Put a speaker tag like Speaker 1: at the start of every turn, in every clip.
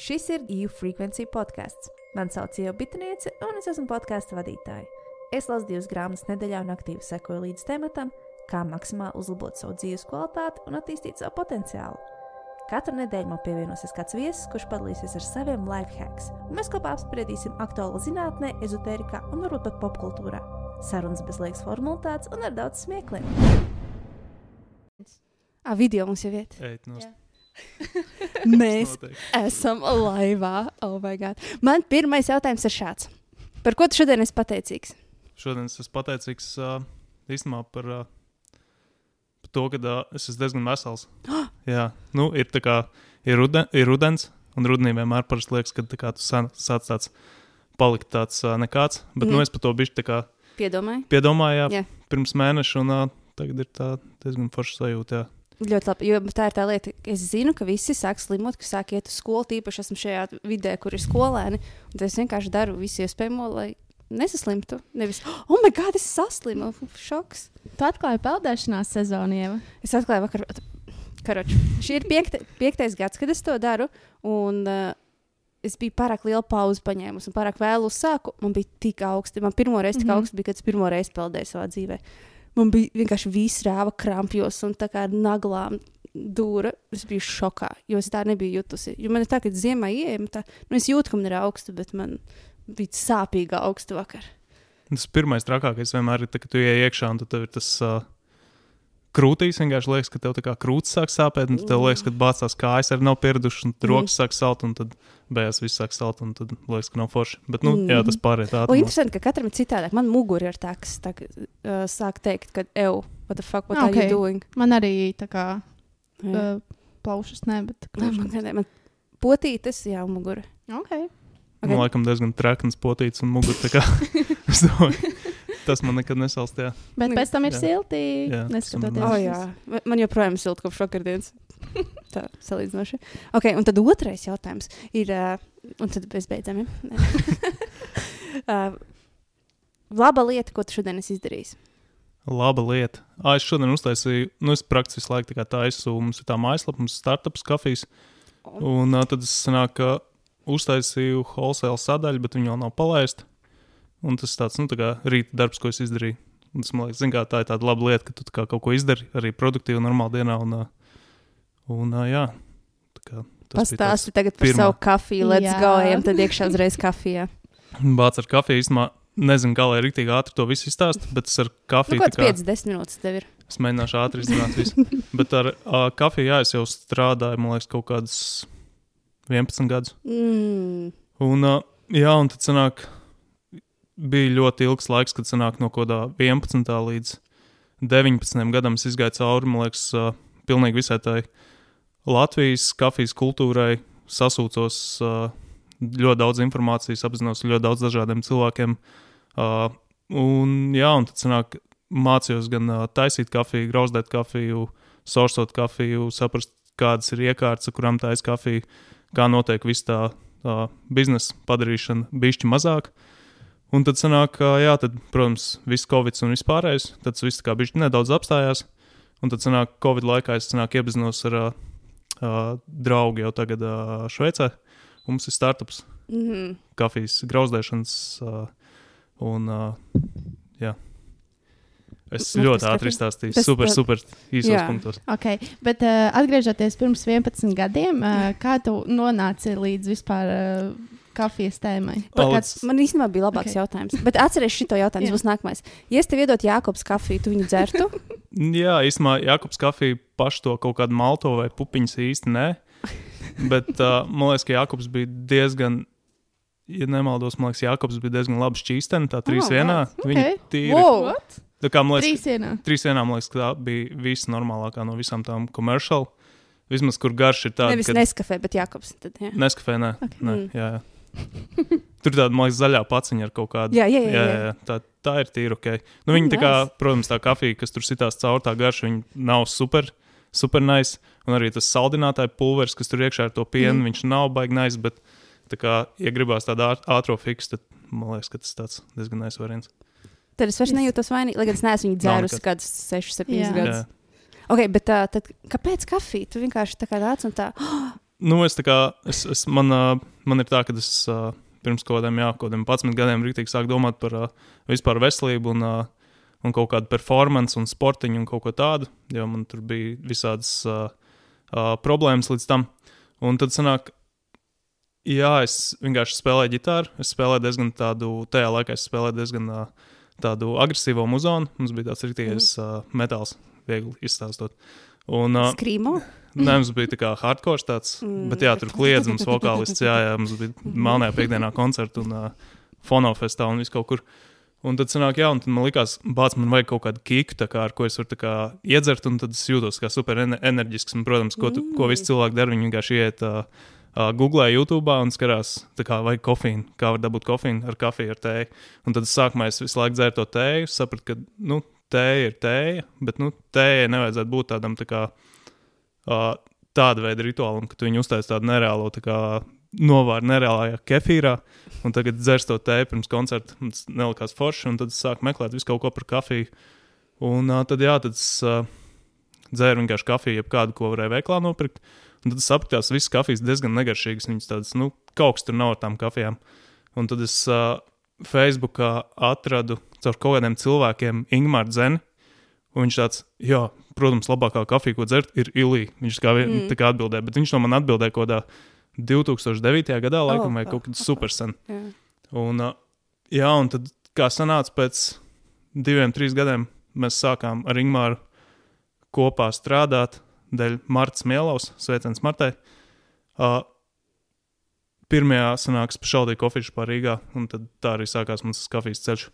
Speaker 1: Šis ir EU Frequency podkāsts. Mani sauc Ieva Bitniece, un es esmu podkāstu vadītāja. Es lasu divas grāmatas nedēļā un aktīvi sekoju līdz tematam, kā maksimāli uzlabot savu dzīves kvalitāti un attīstīt savu potenciālu. Katru nedēļu man pievienosies kāds viesis, kurš padalīsies ar saviem life hacks, un mēs kopā apspriedīsim aktuālo zinātnē, ezotērijā un varbūt pat popkultūrā. Sarunas bez liekas formalitātes un ar daudz smiekliem. Ah, video mums jau ir.
Speaker 2: Eit nost.
Speaker 3: Jā.
Speaker 1: Mēs esam laivā. Oh my God. Man pirmais jautājums ir šāds. Par ko tu šodien esi pateicīgs?
Speaker 2: Šodien es esmu pateicīgs uh, īstenībā par, uh, par to, ka uh, es esmu diezgan vesels. Jā, nu, ir, kā, ir, ruden, ir rudens, un rudenī vienmēr liekas, ka kā tu sāc tāds palikt tāds uh, nekāds. Bet mm.
Speaker 1: Mhm.
Speaker 2: nu, es par to bišķi tā kā
Speaker 1: Piedomāju.
Speaker 2: piedomāju jā,
Speaker 1: Jā.
Speaker 2: pirms mēneša, un uh, tagad ir tā diezgan forša sajūta. Jā.
Speaker 1: Ļoti labi. Jo tā ir tā lieta, ka es zinu, ka visi sāk slimot, ka sāk iet uz skolu. Tīpaši esmu šajā vidē, kur ir skolēni. Tad es vienkārši daru visu iespējamo, lai nesaslimtu. Nevis, oh, my God, es saslimu. Šoks.
Speaker 3: Tu atklāji peldēšanās sezonu, Ieva.
Speaker 1: Es atklāju, vakar. Karoči, šī ir piekta, piektais gads, kad es to daru. Un, uh, es biju pārāk lielu pauzi paņēmusi un pārāk vēlu uzsāku. Man bija tik augsti. Man pirmo reizi tik mm
Speaker 3: Mhm.
Speaker 1: -hmm. augsti bija, kad es pirmo reizi peldēju savā dzīvē. Man bija vienkārši viss rāva krampjos un tā kā naglām dūra. Es biju šokā, jo es tā nebiju jutusi. Jo man ir tā, ka ziemā ieejama tā, nu es jūtu, ka man ir augsta, bet man bija sāpīga augsta vakar.
Speaker 2: Tas pirmais trakākais vienmēr ir, tā, ka tu ienāc iekšā, un tad tev ir tas uh, krūtīs. Vienkārši liekas, ka tev tā kā krūtis sāk sāpēt, un tev liekas, ka bāzās kājas arī nav pieradušas, un tad
Speaker 1: Mm.
Speaker 2: rokas sāk salt, un tad beigās viss sāk salt, un tad liekas, ka nav forši. Bet, nu,
Speaker 1: Mm.
Speaker 2: jā, tas pārējais ātri.
Speaker 1: interesanti, ka katram ir citādāk. Man mugura ir tā, kas tā, uh, sāk teikt, ka, ew, what the fuck, what okay. are you doing?
Speaker 3: Man arī tā kā uh, plaušas, ne, bet
Speaker 1: Man,
Speaker 3: krūšas.
Speaker 1: man, man potītes, jā, mugura.
Speaker 3: Okay.
Speaker 2: Man laikam diezgan trekns, potīts un muguļs. Tas man nekad nesalst. Jā.
Speaker 3: Bet pēc tam ir
Speaker 2: jā.
Speaker 3: silti.
Speaker 2: Jā,
Speaker 3: Neskatoties.
Speaker 2: tas
Speaker 1: O,
Speaker 2: man-
Speaker 3: uz-
Speaker 1: jā. Ma- Man joprojām ir silti kopš vakardienas. tā salīdzinoši. Ok, un tad otrais jautājums ir, uh, un tad mēs beidzam. Ja? uh, laba lieta, ko tu šodien esi izdarījis.
Speaker 2: Laba lieta. Ah, es šodien uztaisīju, nu, es praktiski visu laiku tā taisu, mums ir tā mājaslapa, mums ir startups kafijas. Un uh, tad es sanāku, ka uztaisīju wholesale sadaļu, bet viņa vēl nav palaista. Un tas tāds, nu, tā kā rīta darbs, ko es izdarīju. Un tas, man liekas, zin, kā, tā ir tāda laba lieta, ka tu kā kaut ko izdari arī produktīvi, normāli dienā. Un, un uh, jā, tā kā
Speaker 1: Pastāsti tagad par
Speaker 2: pirmā.
Speaker 1: savu kafiju. Let's
Speaker 3: Jā.
Speaker 1: go, ejam tad iekšā uzreiz kafijā.
Speaker 2: Bācis ar kafiju īstenībā. Nezinu, kā lai rīktīgi ātri to visu izstāst, bet es ar
Speaker 1: Nu,
Speaker 2: kafiju tā kā
Speaker 1: 5-10 minūtes tev ir?
Speaker 2: es mēģināšu ātri izdarīt visu. Bet ar uh, kafiju, jā, es jau strādāju, man liekas, kaut kādus 11 gadus.
Speaker 1: Mm.
Speaker 2: Un, uh, jā, un tad sanāk, bija ļoti ilgs laiks, kad sanāk no kaut kādā 11. līdz 19. gadam es izgāju cauri, man liekas, uh, pilnīgi visai tai Latvijas kafijas kultūrai, sasūcos uh, ļoti daudz informācijas, apzinos ļoti daudz dažādiem cilvēkiem. Uh, un, jā, un tad sanāk, mācījos gan uh, taisīt kafiju, grauzdēt kafiju, sorsot kafiju, saprast, kādas ir iekārtas, kurām taisa kafiju, kā notiek viss tā uh, biznesa padarīšana bišķi mazāk. Un tad sanāk, ka, jā, tad, protams, viss covid un viss pārējais, tad tas viss kā bišķi nedaudz apstājās. Un tad sanāk, covid laikā es sanāk iepazinos ar uh, draugu jau tagad uh, Šveicē. Mums ir startups
Speaker 1: Mm -hmm.
Speaker 2: kafijas grauzdēšanas. Uh, un, uh, jā. Es
Speaker 1: Nu,
Speaker 2: ļoti ātri izstāstīju.
Speaker 1: tas-
Speaker 2: Super, super īsos
Speaker 1: Jā.
Speaker 2: punktos.
Speaker 3: Okay. Bet uh, atgriežoties pirms 11 gadiem, uh, kā tu nonāci līdz vispār uh, kafijas tēmai?
Speaker 1: Kāds, man īstenībā bija labāks okay.
Speaker 3: Ok.
Speaker 1: jautājums. Bet atcerieties šo jautājumu, būs nākamais. Ja es tev iedotu Jākops kafiju, tu viņu dzertu?
Speaker 2: Jā, īstenībā Jakobs kafija pašu to kaut kādu malto vai pupiņas īsti nē. Bet uh, man liekas, ka Jakobs bija diezgan, ja nemaldos, man liekas, Jakobs bija diezgan labi šķīsteni. Tā trīs
Speaker 1: Oh,
Speaker 2: vienā.
Speaker 3: wow,
Speaker 2: Viņa tīri.
Speaker 1: Wow.
Speaker 2: Tā kā man liekas,
Speaker 3: Trīs dienā.
Speaker 2: trīs vienā, man liekas, ka tā bija visnormālākā no visām tām komerciālām. Vismaz, kur garš ir tāds,
Speaker 1: Nevis
Speaker 2: ka
Speaker 1: neskafē, bet Jākops. Tad, jā.
Speaker 2: neskafē, nē.
Speaker 3: Ok.
Speaker 2: nē
Speaker 1: Mm.
Speaker 2: jā, jā. Tur tāda, liekas, zaļā paciņa ar kaut kādu.
Speaker 1: Jā, jā, jā,
Speaker 2: jā,
Speaker 1: jā.
Speaker 2: jā. Tā, tā ir tīra ok. Nu, viņa,
Speaker 3: Mm,
Speaker 2: tā kā,
Speaker 3: nice.
Speaker 2: protams, tā kafija, kas tur sitās caur tā garša, viņa nav super, super nice. Un arī tas saldinātāja pulveris, kas tur iekšā ar to pienu,
Speaker 1: Mm.
Speaker 2: viņš nav baigi nice. Bet, tā kā, ja gribās tādu āt- ātro fiksu, tad man liekas, ka tas tāds diezgan nice variants.
Speaker 1: Tad es vairs nejūtos vainīgi, lai gan es neesmu viņu dzērusi kādus 6, 7
Speaker 3: Jā.
Speaker 1: gadus.
Speaker 2: Jā.
Speaker 1: Ok, bet tā, tad kāpēc kafija? Tu vienkārši tā kā tāds un tā. Oh,
Speaker 2: nu, es tā kā, es, es, man, man ir tā, ka es uh, pirms kaut kādiem, jā, kaut kādiem 11 gadiem rīktīgi sāku domāt par uh, vispār veselību un, uh, un kaut kādu performance un sportiņu un kaut ko tādu, jo man tur bija visādas uh, uh, problēmas līdz tam. Un tad sanāk, jā, es vienkārši spēlēju ģitāru. Es spēlēju diezgan tādu, tajā laikā es spēlēju diezgan uh, tādu agresīvu muzonu. Mums bija tāds rīktīgais mm. uh, metāls, viegli izstāstot. Un, uh,
Speaker 1: Skrīmo?
Speaker 2: Nē, mums bija tā kā hardcore tāds, mm. bet jā, tur kliedz mums vokālists, jā, jā, mums bija Melnajā piekdienā koncerta un uh, fonofestā un viss kaut kur. Un tad sanāk, jā, un tad man likās, bāc, man vajag kaut kādu kiku, kā, ar ko es varu kā, iedzert, un tad es jūtos kā super enerģisks. Un, protams, ko, tu, ko visi cilvēki dara, viņi vienkārši iet uh, uh, Google, YouTube un skatās, kā vajag kofīnu, kā var dabūt kofīnu ar kafiju, ar tēju. Un tad sākumā es visu laiku dzēru to tēju, sapratu, ka, nu, tēja ir tēja, bet, nu, tējai nevajadzētu būt tādam tā kā uh, tāda veida rituālam, ka viņi uztaisītu tādu nereālu tā kā, novāru nereālajā kefīrā, un tagad dzers to tēju pirms koncerta. Tas nelikās forši, un tad es sāku meklēt visu kaut ko par kafiju. Un uh, tad, jā, tad es uh, dzēru vienkārši kafiju, jebkādu, ko varēju veiklā nopirkt. Un tad es sapratu, ka visas kafijas diezgan negaršīgas. Viņas tādas, nu, kaut kas tur nav ar tām kafijām. Un tad es uh, Facebookā atradu caur kaut kādiem cilvēkiem Ingūru Zeni. Un viņš tāds, jā, protams, labākā kafija, ko dzert, ir ilija. Viņš kā, mm. kā atbildēja, bet viņš no man atbildēja kaut kādā 2009. gadā, laikam, oh, vai kaut kad supersen.
Speaker 1: Jā.
Speaker 2: Un, uh, jā, un tad, kā sanāca, pēc diviem, trim gadiem mēs sākām ar Ingūru kopā strādāt dēļ Marta Mielovas, sveiciens Martai. Uh, pirmajā sanāks pašvaldīja kofīšu pār Rīgā, un tad tā arī sākās mans kafijas ceļš.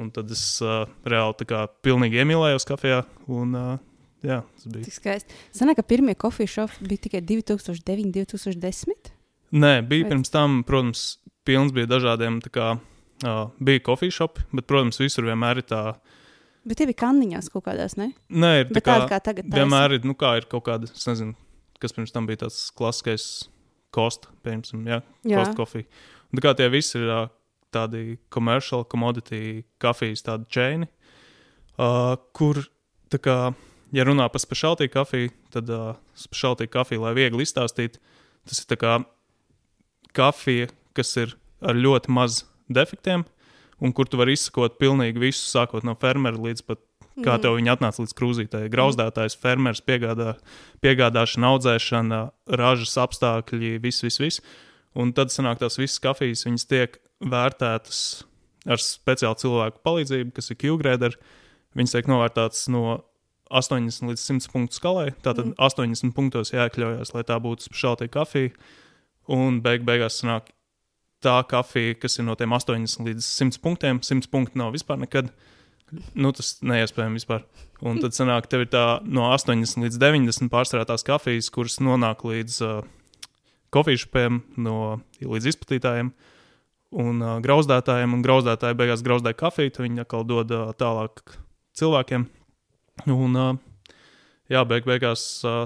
Speaker 2: Un tad es uh, reāli tā kā pilnīgi iemīlējos kafijā, un uh, jā, tas bija.
Speaker 1: Tik skaisti. Sanāk, ka pirmie kofiju šofi bija tikai 2009, 2010.
Speaker 2: Nē, bija
Speaker 1: Vai-
Speaker 2: pirms tam, protams, pilns bija dažādiem, tā kā uh, bija kofijas šopi, bet, protams, visur vienmēr ir tā,
Speaker 1: Bet tie bija kanniņās kaut kādās, ne?
Speaker 2: nē, ir tā kā,
Speaker 1: tāda kā tagad. taisa.
Speaker 2: vienmēr ir, nu kā ir kaut kāda, es nezinu, kas pirms tam bija tāds klasiskais kosta, piemēram, Jā. kosta kofija. Un tā kā tie visi ir ā, tādi commercial commodity kafijas, čēni, uh, kur, tā kā, ja runā par specialty kafiju, tad uh, specialty kafija, lai viegli izstāstītu, tas ir kā kafija, kas ir ar ļoti maz defektiem, un kur tu vari izsakot pilnīgi visu, sākot no fermera līdz pat kā tev viņi atnāca līdz krūzītājai. Grauzdētājs, fermers, piegādā, piegādāšana, audzēšana, ražas apstākļi, viss, viss, viss. Un tad sanāk tās visas kafijas, viņas tiek vērtētas ar speciālu cilvēku palīdzību, kas ir Q-grēderi. Viņas tiek novērtētas no 80 līdz 100 punktu skalai. Tātad mm. 80 punktos jāiekļaujas, lai tā būtu speciāla kafija. Un beig beigās sanāk tā kafija, kas ir no tiem 80 līdz 100 punktiem. 100 punkti nav vispār nekad. Nu, tas neiespējami vispār. Un tad sanāk, tev ir tā no 80 līdz 90 pārstrādātās kafijas, kuras nonāk līdz uh, kofīšupiem, no, līdz izplatītājiem un uh, grauzdētājiem. Un grauzdētāji beigās grauzdē kafiju, tad viņi atkal dod uh, tālāk cilvēkiem. Un, uh, jā, beig beigās uh,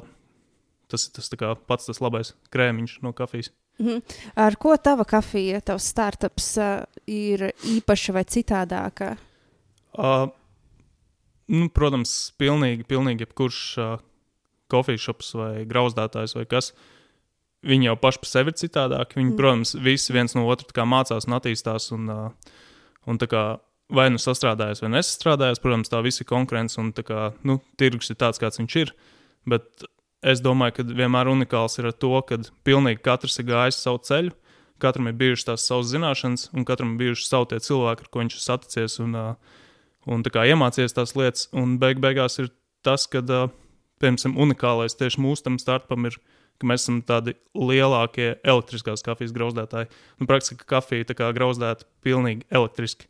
Speaker 2: tas ir pats tas labais krēmiņš no kafijas.
Speaker 1: Mhm. Ar ko tava kafija, tavs startups uh, ir īpaša vai citādāka?
Speaker 2: Uh, nu, protams, pilnīgi, pilnīgi jebkurš uh, kofīšops vai grauzdētājs vai kas. Viņi jau paši par sevi ir citādāki. Viņi,
Speaker 1: Mm.
Speaker 2: protams, visi viens no otra mācās un attīstās. Un, uh, un kā vai nu sastrādājas, vai nesastrādājas, protams, tā visi ir konkurence un kā, nu, tirgus ir tāds, kāds viņš ir. Bet es domāju, ka vienmēr unikāls ir to, ka pilnīgi katrs ir gājis savu ceļu. Katram ir bijušas tās savas zināšanas, un katram ir bijuši savi tie cilvēki, ar ko viņš ir saticies. Un, uh, un kā iemācījies tās lietas, un beig beigās ir tas, ka, piemēram, unikālais tieši mūsu tam startupam ir, ka mēs esam tādi lielākie elektriskās kafijas grauzdētāji. Nu, praktiski kafija tā kā grauzdēta pilnīgi elektriski.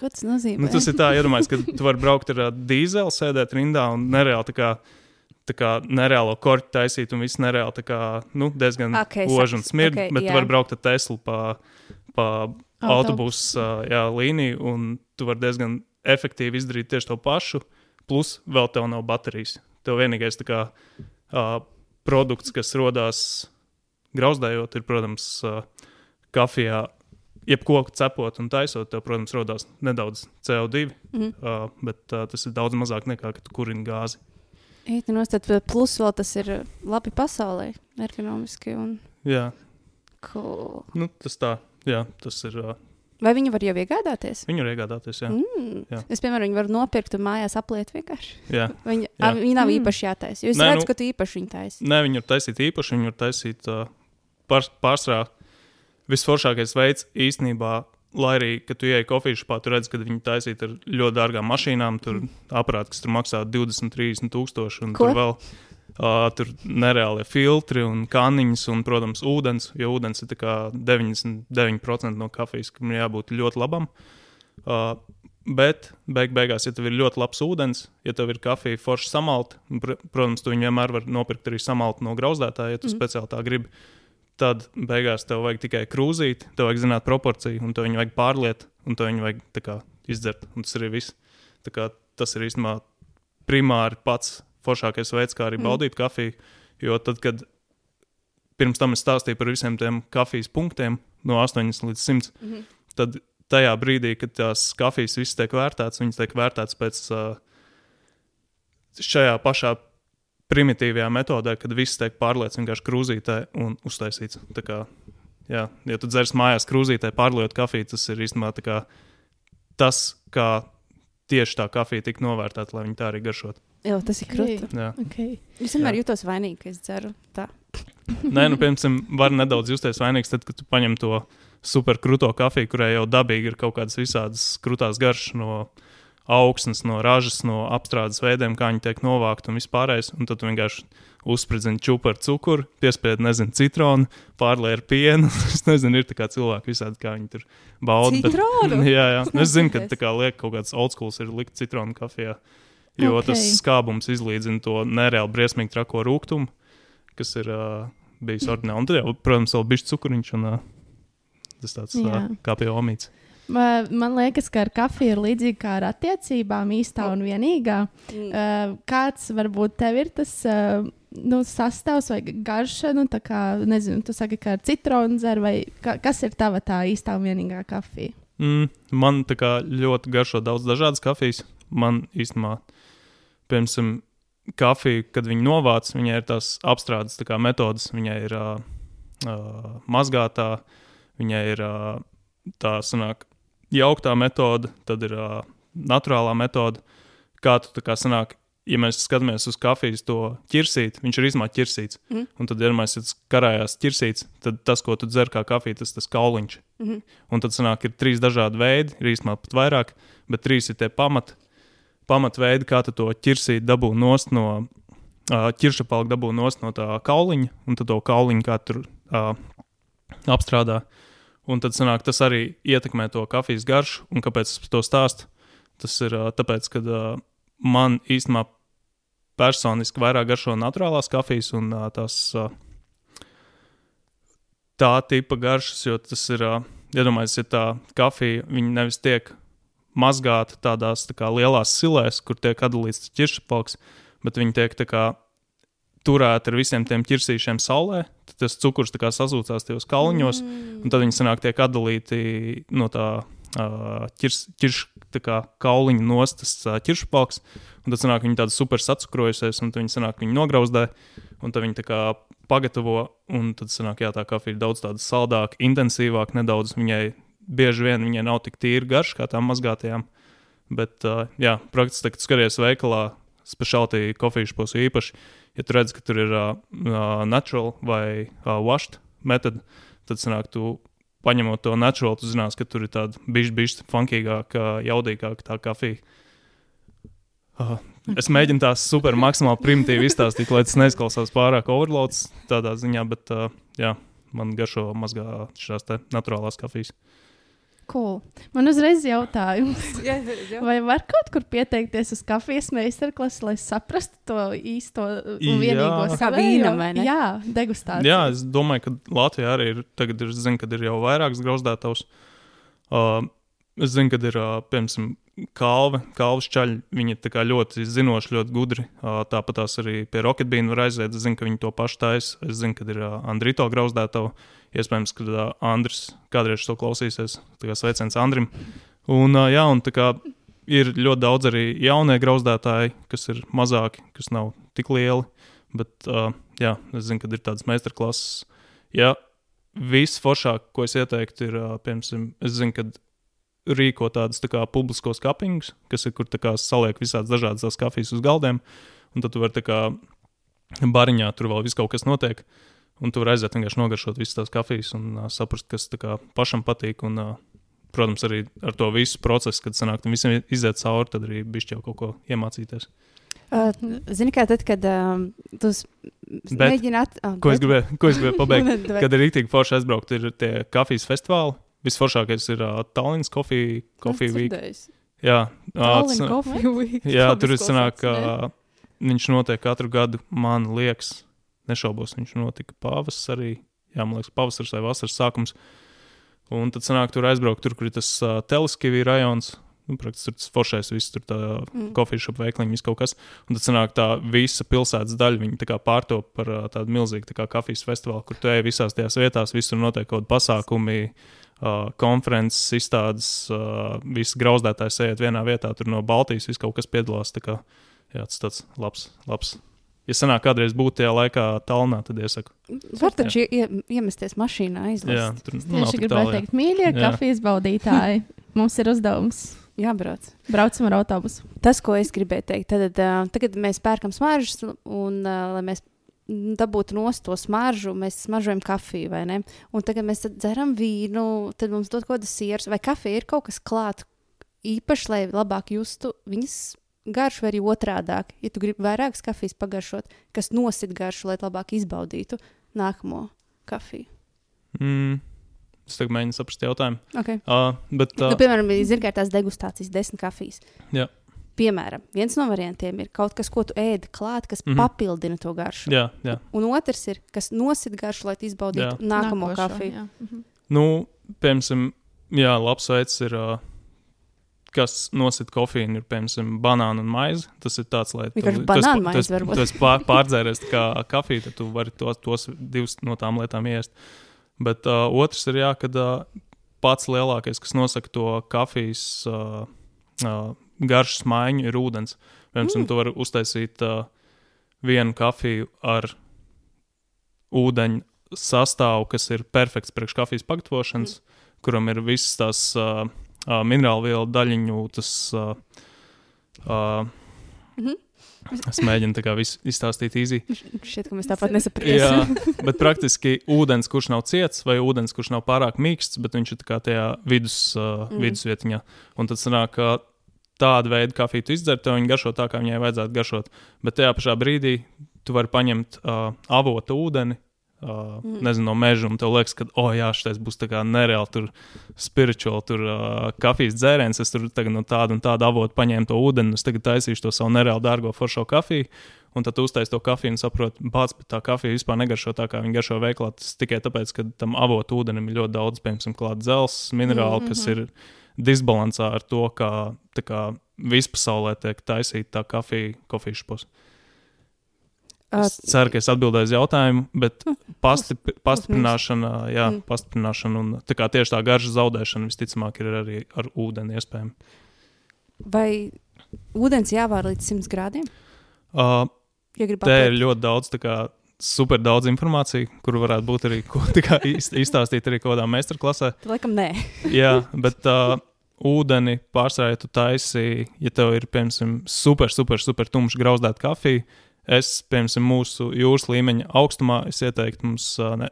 Speaker 1: Ko tas nozīmē?
Speaker 2: Nu, tas ir tā, iedomājieties, ka tu vari braukt ar dīzeli, sēdēt rindā un nereāli tā kā. Tā kā nereālo korķi taisīt, un viss nereāli tā kā, nu, diezgan
Speaker 1: Ok,
Speaker 2: oži un
Speaker 1: sapratu.
Speaker 2: smird,
Speaker 1: Ok,
Speaker 2: okay, bet
Speaker 1: jā.
Speaker 2: tu vari braukt ar Teslu pa, pa
Speaker 3: Autobusu.
Speaker 2: jā, līniju, un tu vari diezgan efektīvi izdarīt tieši to pašu. Plus, vēl tev nav baterijas. Tev vienīgais tā kā, uh, produkts, kas radās grauzdējot, ir, protams, kafijā. Jebko cepot un taisot, tev, protams, radās nedaudz CO2,
Speaker 1: Mhm.
Speaker 2: uh, bet uh, tas ir daudz mazāk nekā, kad kurini gāzi.
Speaker 1: Īt, no tad plus vēl tas ir labi pasaulē, ergonomiski un
Speaker 2: Jā,
Speaker 1: cool.
Speaker 2: nu, tas tā, jā, tas ir. Uh,
Speaker 1: Vai viņi var jau iegādāties?
Speaker 2: viņu var iegādāties. Jā,
Speaker 1: Mm.
Speaker 2: Jā.
Speaker 1: Es, piemēram, viņu varu nopirkt un mājās apliet vienkārši.
Speaker 2: jā.
Speaker 1: Viņi,
Speaker 2: Jā.
Speaker 1: a, viņi nav
Speaker 3: Mm.
Speaker 1: īpaši jātaisa. Jūs redzat,
Speaker 2: nu-
Speaker 1: ka tu īpaši viņu taisi.
Speaker 2: Nē, viņi var taisīt īpaši, viņi var taisīt uh, pār, pārsvarā. Visforšākais veids īstenībā, lai arī, kad tu ieej kofiju šāpā, tu redz, ka viņi taisīt ar ļoti dārgām mašīnām, tur aparāti, kas tur maksā 20, 30 tūkstoši, un
Speaker 1: Ko?
Speaker 2: tur vēl. Uh, tur nereāli filtri un kanniņas, un, protams, ūdens. Jo ūdens ir tā kā 99% no kafijas, kam jābūt ļoti labam. Uh, bet, beig beigās, ja tev ir ļoti labs ūdens, ja tev ir kafija forši samalta, pr protams, tu viņu vienmēr vari nopirkt arī samaltu no grauzdētāja, ja tu mm. Speciāli tā gribi. Tad beigās tev vajag tikai krūzīt, tev vajag zināt proporciju, un to viņu vajag pārliet, un to viņu vajag kā, izdzert. Un tas arī viss. Tā kā, tas ir īstenībā primāri pats foršākais veids, kā arī
Speaker 1: Mm.
Speaker 2: baudīt kafiju. Jo tad, kad pirms tam es stāstīju par visiem tiem kafijas punktiem, no 80 līdz 100,
Speaker 1: Mhm.
Speaker 2: tad tajā brīdī, kad tās kafijas visas tiek vērtētas, viņas tiek vērtētas pēc uh, šajā pašā primitīvajā metodē, kad viss tiek pārliets vienkārši krūzītē un uztaisīts. Tā kā, jā, ja tu dzers mājās krūzītē, pārliet kafiju, tas ir īstenībā kā tas, kā tieši tā kafija tika novērtēta, lai viņa tā arī garšot.
Speaker 1: Jā, tas ir krūti.
Speaker 3: Okay.
Speaker 1: Es vienmēr
Speaker 2: Jā.
Speaker 1: jūtos vainīgi, ka es dzeru tā.
Speaker 2: Nē, nu, piemēram, var nedaudz justies vainīgs, tad, kad tu paņem to superkrūto kafiju, kurai jau dabīgi ir kaut kādas visādas krūtās garšas no augsnes, no ražas, no apstrādes veidiem, kā viņi tiek novākti un vispārējais. Un tad tu vienkārši uzspridzini čūpu ar cukuru, piespiedi, nezinu, citronu, pārlēji ar pienu. es nezinu, ir tā kā cilvēki visādi, kā viņi tur bauda.
Speaker 1: Citronu?
Speaker 2: jā, jā. Nu, Es zinu, ka tā kā liek kaut kāds old schools ir likt citronu kafijā. Jo okay. tas skābums izlīdzina to nereāli briesmīgi trako rūkumu, kas ir uh, bijis ordināli. Un tad, jau, protams, vēl bija cukuriņš un uh, tas tāds uh, kā pie omītes.
Speaker 3: Ma- Man liekas, ka ar kafiju ir līdzīgi kā ar attiecībām, īstā un vienīgā.
Speaker 1: Mm.
Speaker 3: Kāds varbūt tev ir tas nu, sastāvs vai garša, nu, tā kā, nezinu, tu saki, ka ar citronu dzer, vai ka, kas ir tava tā īstā un vienīgā kafija?
Speaker 2: Mm, man kā ļoti garšo daudz dažādas kafijas. Man īstenībā, piemēram, kafija, kad viņi novāc, viņai ir tās apstrādes tā kā metodas. Viņai ir uh, uh, mazgātā, viņai ir uh, tā sanāk, jauktā metode, tad ir uh, naturālā metode. Kā tu tā kā sanāk, ja mēs skatāmies uz kafijas to ķirsīt, viņš ir īstenībā ķirsīts.
Speaker 1: Mhm.
Speaker 2: Un tad, ja mēs karājās ķirsīts, tad tas, ko tu dzer kā kafiju, tas ir tas kauliņš.
Speaker 1: Mhm.
Speaker 2: Un tad sanāk, ir trīs dažādi veidi, ir īstenībā pat vairāk, bet trīs ir tie pamat, pamatveidi, kā to ķirsīt dabū nost no uh, ķiršapalka, dabū nost no tā kauliņa, un tad to kauliņu kā tur uh, apstrādā. Un tad sanāk, tas arī ietekmē to kafijas garšu, un kāpēc es to stāstu? Tas ir uh, tāpēc, ka uh, man īstenībā personiski vairāk garšo naturālās kafijas un uh, tās tā tipa garšas, jo tas ir, iedomājieties, ja tā kafija, nevis tiek mazgāta tādās tā kā, lielās silēs, kur tiek atdalīts ķiršapauks, bet viņi tiek kā turēti ar visiem tiem ķirsīšiem saulē, tad tas cukurs kā sasūcās tajos kalniņos,
Speaker 1: Mm.
Speaker 2: un tad viņi sanāk tiek atdalīti no tā ķirs, ķirš, tā kā kauliņa nostas ķiršpauks, un tad sanāk viņi tādi super sacukrojusies, un tad viņi sanāk viņi nograuzdē, un tad viņi tā kā pagatavo, un tad sanāk, jā, tā kafija ir daudz tāda saldāka, intensīvāka, nedaudz viņai bieži vien viņai nav tik tīra garša kā tām mazgātajām, bet, uh, jā, praktiski, kad skaties veikalā, speciāli kofīšu pusi īpaši, ja tu redz, ka tur ir uh, uh, natural vai uh, washed method, tad sanāk, tu paņemot to natural, tu zinās, ka tur ir tāda bišķi, funkīgāka, jaudīgāka tā kafija. Uh, es mēģinu tās super maksimāli primitīvi izstāstīt, lai tas neizklausās pārāk overloads tādā ziņā, bet uh, jā, man garšo mazgā šīs naturālās kafijas.
Speaker 3: Cool. Man uzreiz jautājums, vai var kaut kur pieteikties uz kafijas meistarklasi, lai saprastu to īsto un vienīgo
Speaker 1: ne?
Speaker 3: Jā, degustācija.
Speaker 2: Jā, es domāju, ka Latvijā arī ir, tagad ir, zinu, kad ir jau vairākas grauzdētavas. Uh, es zinu, kad ir, uh, piemēram, kalve, kalvas čaļi, viņi ir ļoti zinoši, ļoti gudri. Uh, tāpat tās arī pie Rocketbeam var aiziet, es zinu, ka viņi to pašu taisa. Es zinu, kad ir Andrito grauzdētava. Iespējams, ka Andris kādreiz to klausīsies. Sveiciens Andrim. Un, jā, un kā ir ļoti daudz arī jaunie grauzdētāji, kas ir mazāki, kas nav tik lieli. Bet, jā, es zinu, ka ir tādas meistarklases. Ja viss foršāk, ko es ieteiktu, ir, piemēram, es zinu, ka rīko tādus tā kā, publiskos kapingus, kas ir, kur kā, saliek visādas dažādas tās kafijas uz galdiem. Un tad tu vari kā bariņā tur vēl viss kaut kas notiek. Un tu vari aiziet vienkārši nogaršot visas tās kafijas un uh, saprast, kas kā pašam patīk. Un, uh, protams, arī ar to visu procesu, kad sanāk, visam iziet cauri, tad arī bišķi jau kaut ko iemācīties.
Speaker 1: Uh, Zini, kā tad, kad um, tu
Speaker 2: Bet-
Speaker 1: mēģini at... Oh,
Speaker 2: Ko es gribēju, ko es gribēju pabeigt?
Speaker 1: Kad...
Speaker 2: Kad ir rīktīgi forši aizbraukt, ir tie kafijas festivāli. Visforšākais ir uh, Tallinas Coffee, coffee Week. Jā, uh,
Speaker 1: Tallinna
Speaker 2: tas-
Speaker 1: Coffee Week.
Speaker 2: jā tur ir sanāk, ka viņš notiek katru gadu. Man liekas, nešaubos, viņš notika pavasarī. Jā, man liekas, pavasaris vai vasaras sākums. Un tad sanāk, tur aizbraukt, tur, kur ir tas uh, teleskivī rajons. Nu, praktiski tur tas foršais, viss tur tā
Speaker 1: Mm.
Speaker 2: kofijas šopa veikliņa, viss kaut kas. Un tad sanāk tā visa pilsētas daļa, viņi tā kā pārtop par uh, tādu milzīgu tā kā kafijas festivālu, kur tu ej visās tajās vietās, visur notiek kaut kādi pasākumi, uh, konferences, izstādes, uh, visi grauzdētāji sēžat vienā vietā, tur no Baltijas viss kaut kas piedalās. Tā kā, jā, tas tāds labs, labs. Ja sanāk kādreiz būt tajā laikā Tallinā, tad iesaku.
Speaker 1: Var taču ie, iemesties mašīnā,
Speaker 2: Jā,
Speaker 1: aizlast.
Speaker 2: tur nav
Speaker 3: Tieši gribēju
Speaker 2: jā.
Speaker 3: teikt, mīļie
Speaker 2: Jā.
Speaker 3: kafijas baudītāji. Mums ir uzdevums.
Speaker 1: Jābrauc.
Speaker 3: Braucam ar autobusu.
Speaker 1: Tas, ko es gribēju teikt, tad uh, tagad mēs pērkam smaržas, un uh, lai mēs dabūtu nost to smaržu, mēs smaržojam kafiju, vai ne? Un tagad mēs dzeram vīnu, tad mums dod kaut kādas sieras, vai kafija ir kaut kas klāt īpaši, lai labāk justu viņas garšu, vai arī otrādāk. Ja tu gribi vairākas kafijas pagaršot, kas nosit garšu, lai labāk izbaudītu nākamo kafiju.
Speaker 2: Mm, es tagad mēģinu saprast jautājumu.
Speaker 1: Okay.
Speaker 2: Uh, bet,
Speaker 1: Uh,
Speaker 2: uh,
Speaker 1: nu, piemēram, ir tās degustācijas, desmit kafijas.
Speaker 2: Jā.
Speaker 1: Piemēram, viens no variantiem ir kaut kas, ko tu ēdi klāt, kas mm. -hmm. papildina to garšu.
Speaker 2: jā, jā.
Speaker 1: Un otrs ir, kas nosit garšu, lai tu izbaudītu
Speaker 2: Jā.
Speaker 1: nākamo
Speaker 3: Nākošo,
Speaker 1: kafiju.
Speaker 3: jā. Mhm.
Speaker 2: Nu, piemēram, jā, labs veids ir, uh, kas nosit kofīnu, ir, piemēram, banāna un maize. Tas ir tāds, lai tu
Speaker 1: banāna
Speaker 2: esi-
Speaker 1: maize
Speaker 2: tu esi- tu pār, pārdzēries kā kafiju, tad tu vari tos, tos divus no tām lietām iest. Bet uh, otrs ir, jā, kad uh, pats lielākais, kas nosaka to kafijas uh, uh, garšas maiņu, ir ūdens. Piemēram, mm. tu vari uztaisīt uh, vienu kafiju ar ūdeņu sastāvu, kas ir perfekts priekš kafijas pagatavošanas, mm. kuram ir visas tās uh, uh, minerālu vielu daļiņu, tas. Uh, uh,
Speaker 1: Mhm.
Speaker 2: Es mēģinu tā kā izstāstīt īsi.
Speaker 1: Šķiet, ka mēs tāpat nesaprotam.
Speaker 2: Jā, bet praktiski ūdens, kurš nav ciets, vai ūdens, kurš nav pārāk mīksts, bet viņš ir tajā vidus, uh,
Speaker 1: Mm.
Speaker 2: mm. vidusvietiņā. Un tad sanāk, ka tāda veida kafiju tu izdzer, tev viņa garšo tā, kā viņai vajadzētu garšot. Bet tajā pašā brīdī tu vari paņemt uh, avotu ūdeni. Uh,
Speaker 1: Mm.
Speaker 2: Nezinu, no meža, un tev liekas, ka, oh, jā, šis būs tā kā nereāli, tur spirituāli, tur uh, kafijas dzēriens. Es tur tagad no tāda un tāda avota paņēmu to ūdeni, un es tagad taisīšu to savu nereāli dārgo foršo kafiju. Un tad tu uztaisīji to kafiju un saproti, bāc, bet tā kafija vispār negaršo tā, kā viņa garšo veiklā. Tas tikai tāpēc, ka tam avotu ūdenim ir ļoti daudz, piemēram, klāta dzelzs, minerāli, mm -hmm. kas ir disbalansā ar to, kā, kā vispasaulē tiek taisīta tā kafija, kofijas puses. Es ceru, ka es atbildēju uz jautājumu, bet pastipri, pastiprināšana, jā,
Speaker 1: Mm.
Speaker 2: pastiprināšana un tā kā tieši tā garša zaudēšana visticamāk ir arī ar ūdeni iespējama.
Speaker 1: Vai ūdens jāvāra līdz 100 grādiem?
Speaker 2: Uh,
Speaker 1: Ja
Speaker 2: Te ir
Speaker 1: apēst?
Speaker 2: ļoti daudz, kā super daudz informācijas, kuru varētu būt arī ko, kā iz- izstāstīt arī kādā meistarklasē.
Speaker 1: Tad, laikam, nē.
Speaker 2: Jā, bet uh, ūdeni pārsvarā, ja tu taisīji, ja tev ir, piemēram, super, super, super tumšs grauzdēta kafija, es, piemēram, mūsu jūras līmeņa augstumā, es ieteiktu mums ne,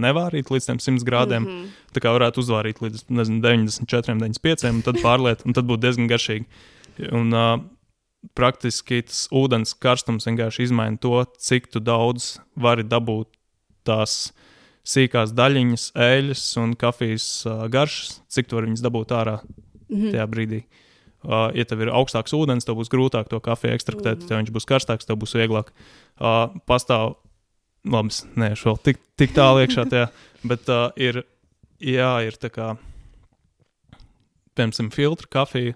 Speaker 2: nevārīt līdz tiem 100 grādiem. Mm. -hmm. Tā kā varētu uzvārīt līdz nezinu, 94, 95, un tad pārliet, un tad būtu diezgan garšīgi. Un uh, praktiski tas ūdens karstums vienkārši izmaina to, cik daudz vari dabūt tās sīkās daļiņas, eļļas un kafijas uh, garšas, cik tu vari viņas dabūt ārā
Speaker 1: Mhm.
Speaker 2: tajā brīdī. Uh, ja tev ir augstāks ūdens, tev būs grūtāk to kafiju ekstraktēt,
Speaker 1: Mhm.
Speaker 2: ja viņš būs karstāks, tev būs vieglāk. Uh, pastāv, labi, es neiešu vēl tik, tik tālu iekšā tajā, bet uh, ir, jā, ir tā kā, piemēram, filtra kafija.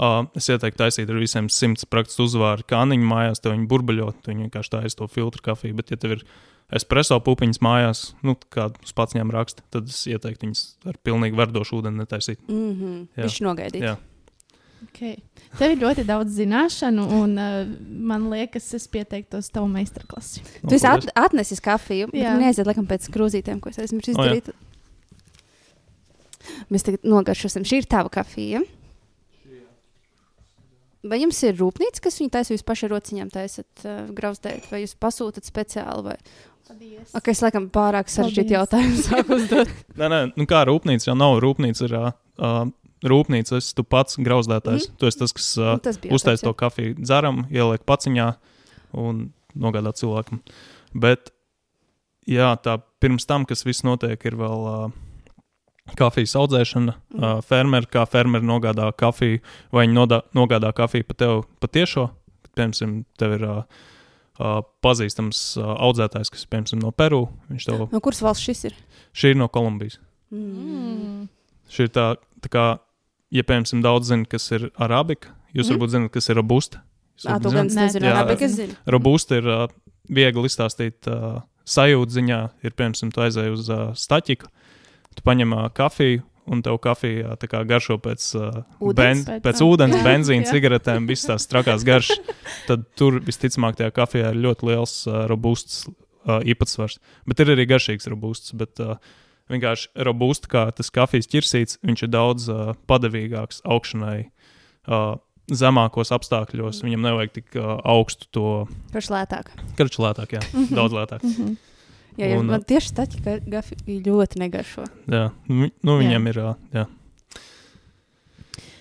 Speaker 2: Uh, es ieteiktu taisīt ar visiem simts praktiski uzvāru kāniņu mājās, tev viņi burbuļot, tu viņi vienkārši taisa to filtru kafiju. Bet, ja tev ir espreso pupiņas mājās, nu, kā uz pats ņem raksta, tad es ieteiktu viņus ar pilnīgi verdošu ūdeni netaisīt.
Speaker 1: Mhm.
Speaker 2: Jā.
Speaker 1: Viņš nogaidīja.
Speaker 3: Okay. Tev ir ļoti daudz zināšanu, un uh, man liekas, es pieteiktos tavu meistarklasi.
Speaker 1: Tu esi at atnesis kafiju.
Speaker 3: Jā.
Speaker 1: Neiziet, laikam, pēc krūzītēm, ko es esmu izdarījis. Mēs tagad nogaršosim. Šī ir tava kafija. Vai jums ir rūpnīca, kas viņu taisa? Jūs paši ar rociņām taisat uh, grauzdēt, vai jūs pasūtat speciāli? Vai...
Speaker 3: Paldies.
Speaker 1: Ok, es laikam pārāk sarežģītu jautājumu sāku uzdot.
Speaker 2: Nē, nē, nu kā rūpnīca jau nav rūpnīca. Ir, uh, rūpnīca, es tu pats grauzdētājs. Mm. Tu esi tas, kas uh,
Speaker 1: tas bija
Speaker 2: uztais
Speaker 1: jautājums,
Speaker 2: to kafiju dzeram, ieliek paciņā un nogādā cilvēkam. Bet, jā, tā pirms tam, kas viss notiek, ir vēl uh, kafijas audzēšana. Mm. Uh, fermeri, kā fermeri nogādā kafiju, vai viņi nodā, nogādā kafiju pa tev patiešo. Piemēram, tev ir uh, uh, pazīstams uh, audzētājs, kas piemēram no Peru. Viņš tev,
Speaker 1: No kuras valsts šis ir?
Speaker 2: šī ir no Kolumbijas.
Speaker 3: Mm.
Speaker 2: Šī ir tā, tā kā, ja piemēram, daudz zina, kas ir arabika, jūs mm. varbūt zināt, kas ir robusta. Jūs
Speaker 1: Ā,
Speaker 2: varbūt
Speaker 1: tu gan nezini, es zinu.
Speaker 2: Robusta ir uh, viegli izstāstīt uh, sajūta ziņā. Ir, piemēram, tu aizēji uz uh, staķiku, tu paņem uh, kafiju, un tev kafija tā kā garšo pēc, uh,
Speaker 1: Ūdens?
Speaker 2: ben,
Speaker 3: Pēc-
Speaker 2: pēc ūdens, benzīna, cigaretēm, visas tās trakās garšas. Tad tur visticamāk tajā kafijā ir ļoti liels uh, robusts uh, īpatsvars. Bet ir arī garšīgs robusts. Bet, uh, Vienkārši robusta, kā tas kafijas ķirsīts, viņš ir daudz uh, padavīgāks augšanai. Uh, zemākos apstākļos viņam nevajag tik uh, augstu to
Speaker 1: Kurš lētāk?
Speaker 2: karču lētāk, jā, daudz lētāk.
Speaker 3: Mm -hmm.
Speaker 1: Jā, jā
Speaker 2: Un,
Speaker 1: man tieši tā, ka kafija ļoti negaršo.
Speaker 2: Jā, nu, nu viņam ir. ā, Jā.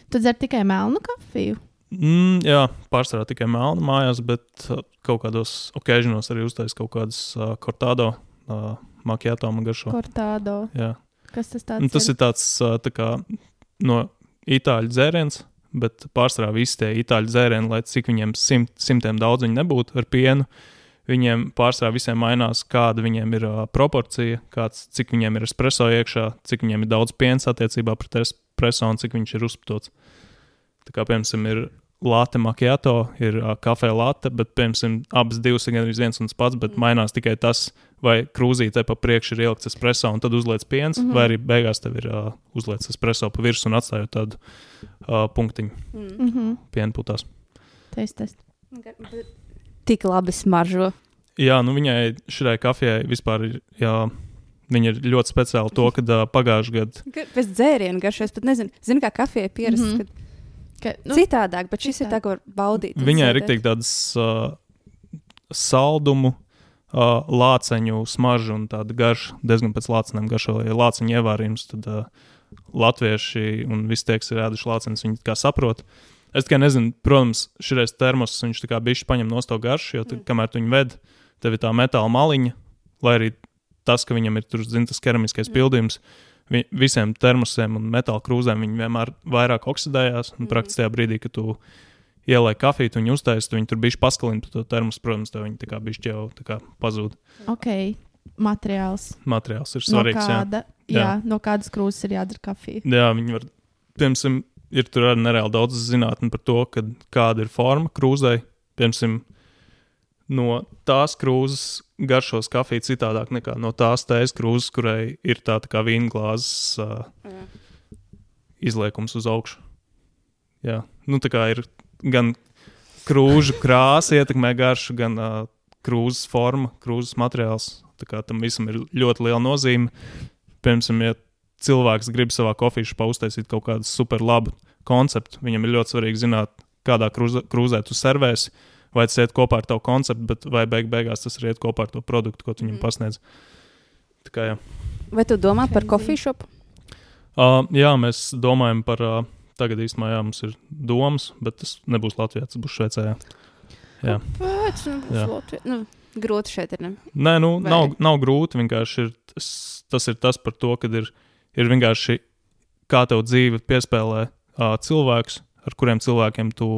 Speaker 3: Tu dzer tikai melnu kafiju.
Speaker 2: Mm, jā, pārsvarā tikai melna mājās, bet uh, kaut kādos okēžos arī uztaisīt kaut kādas uh, kortādo, uh, makiato man garšo.
Speaker 3: Kortādo.
Speaker 2: Jā.
Speaker 3: Kas tas tāds
Speaker 2: Un tas ir tāds uh, tā kā no itāļu dzēriens, bet pārsvarā visi tie itāļu dzērieni, lai cik viņiem simt, simtiem daudz viņi nebūtu ar pienu, viņiem pārsvarā visiem mainās, kāda viņiem ir uh, proporcija, kāds, cik viņiem ir espreso iekšā, cik viņiem ir daudz piens attiecībā pret espreso un cik viņš ir uzpūtots. Tā kā, piemēram, ir lāte makiato, ir uh, kafija lāte, bet, piemēram, abas divas ir gandrīz viens un tas pats, bet mainās tikai tas, vai krūzītē pa priekšu ir ielikts espreso un tad uzliek piens, mm. -hmm. vai arī beigās tev ir uh, uzliekts espreso pa virsmu un atstājot tādu uh, punktiņu
Speaker 1: Mm.
Speaker 3: Mm -hmm.
Speaker 2: pienputās.
Speaker 3: Test, test.
Speaker 1: Tik labi smaržo.
Speaker 2: Jā, nu viņai šai kafijai vispār ir, jā, viņa ir ļoti speciāla to, ka uh, pagājušajā gadā
Speaker 1: Ga- Pēc dzērienu garšo es pat nezinu. Zinu, kā kafija pierasts. Mm -hmm.
Speaker 3: Ka,
Speaker 1: nu, Citādāk, bet šis ir
Speaker 3: citāk.
Speaker 1: tā, ko var baudīt.
Speaker 2: Viņai ir tik tādas uh, saldumu, uh, lāceņu smaržu un tāda garša, diezgan pēc lācenēm garšo. Ja lāceņu ievārījums, tad uh, latvieši un visi tie, kas ir ēduši lāceņus, viņi kā saprot. Es tikai nezinu, protams, šis termos, viņš tā kā bišķi paņem no to garšu, jo, tu, kamēr tu viņu ved, tev ir tā metāla maliņa, lai arī tas, ka viņam ir tur, zin, tas keramiskais pildījums, vi, visiem termosiem un metāla krūzēm viņi vienmēr vairāk oksidējās, un
Speaker 1: Mhm.
Speaker 2: praktiski tajā brīdī, kad tu ieliek kafiju, uztaisīji, tu viņu tur bija paskalini par to termosu. Protams, tev viņi tā kā bišķi jau tā kā pazūd.
Speaker 3: ok, materiāls.
Speaker 2: Materiāls ir
Speaker 3: No
Speaker 2: svarīgs. jā.
Speaker 3: kāda, jā.
Speaker 2: Jā.
Speaker 3: Jā, no kādas krūzes ir jādara kafija.
Speaker 2: jā, viņi var. Piemēram, ir tur arī nereāli daudz zinātnē par to, kad, kāda ir forma krūzei. Piemēram, no tās krūzes garšos kafija citādāk nekā no tās tējas krūzes, kurai ir tā, tā kā vīna glāzes uh,
Speaker 1: Jā.
Speaker 2: izliekums uz augšu. Jā, nu tā kā ir gan krūžu krāsa, ietekmē garšu, gan uh, krūzes forma, krūzes materiāls. Tā kā tam visam ir ļoti liela nozīme. Piemēram, ja cilvēks grib savā kofīšā uztaisīt kaut kādu super labu konceptu, viņam ir ļoti svarīgi zināt, kādā krūzē, krūzē tu servēsi, vai tas iet kopā ar tavu konceptu, bet vai beig beigās tas arī iet kopā ar to produktu, ko tu viņam
Speaker 1: Mm.
Speaker 2: pasniedz. Tā kā jā.
Speaker 1: Vai tu domā par kofiju šopu?
Speaker 2: Uh, jā, mēs domājam par. Uh, tagad īstenībā jā, mums ir domas, bet tas nebūs Latvijā, tas būs Šveicē. Jā, jā.
Speaker 1: Pēc, nu,
Speaker 2: Jā.
Speaker 1: Latvija- nu, grūti šeit ir. Ne?
Speaker 2: Nē, nu,
Speaker 1: Vai-
Speaker 2: nav, nav grūti. Vienkārši ir, tas, tas ir tas par to, ka ir, ir vienkārši kā tev dzīve piespēlē uh, cilvēkus, ar kuriem cilvēkiem tu,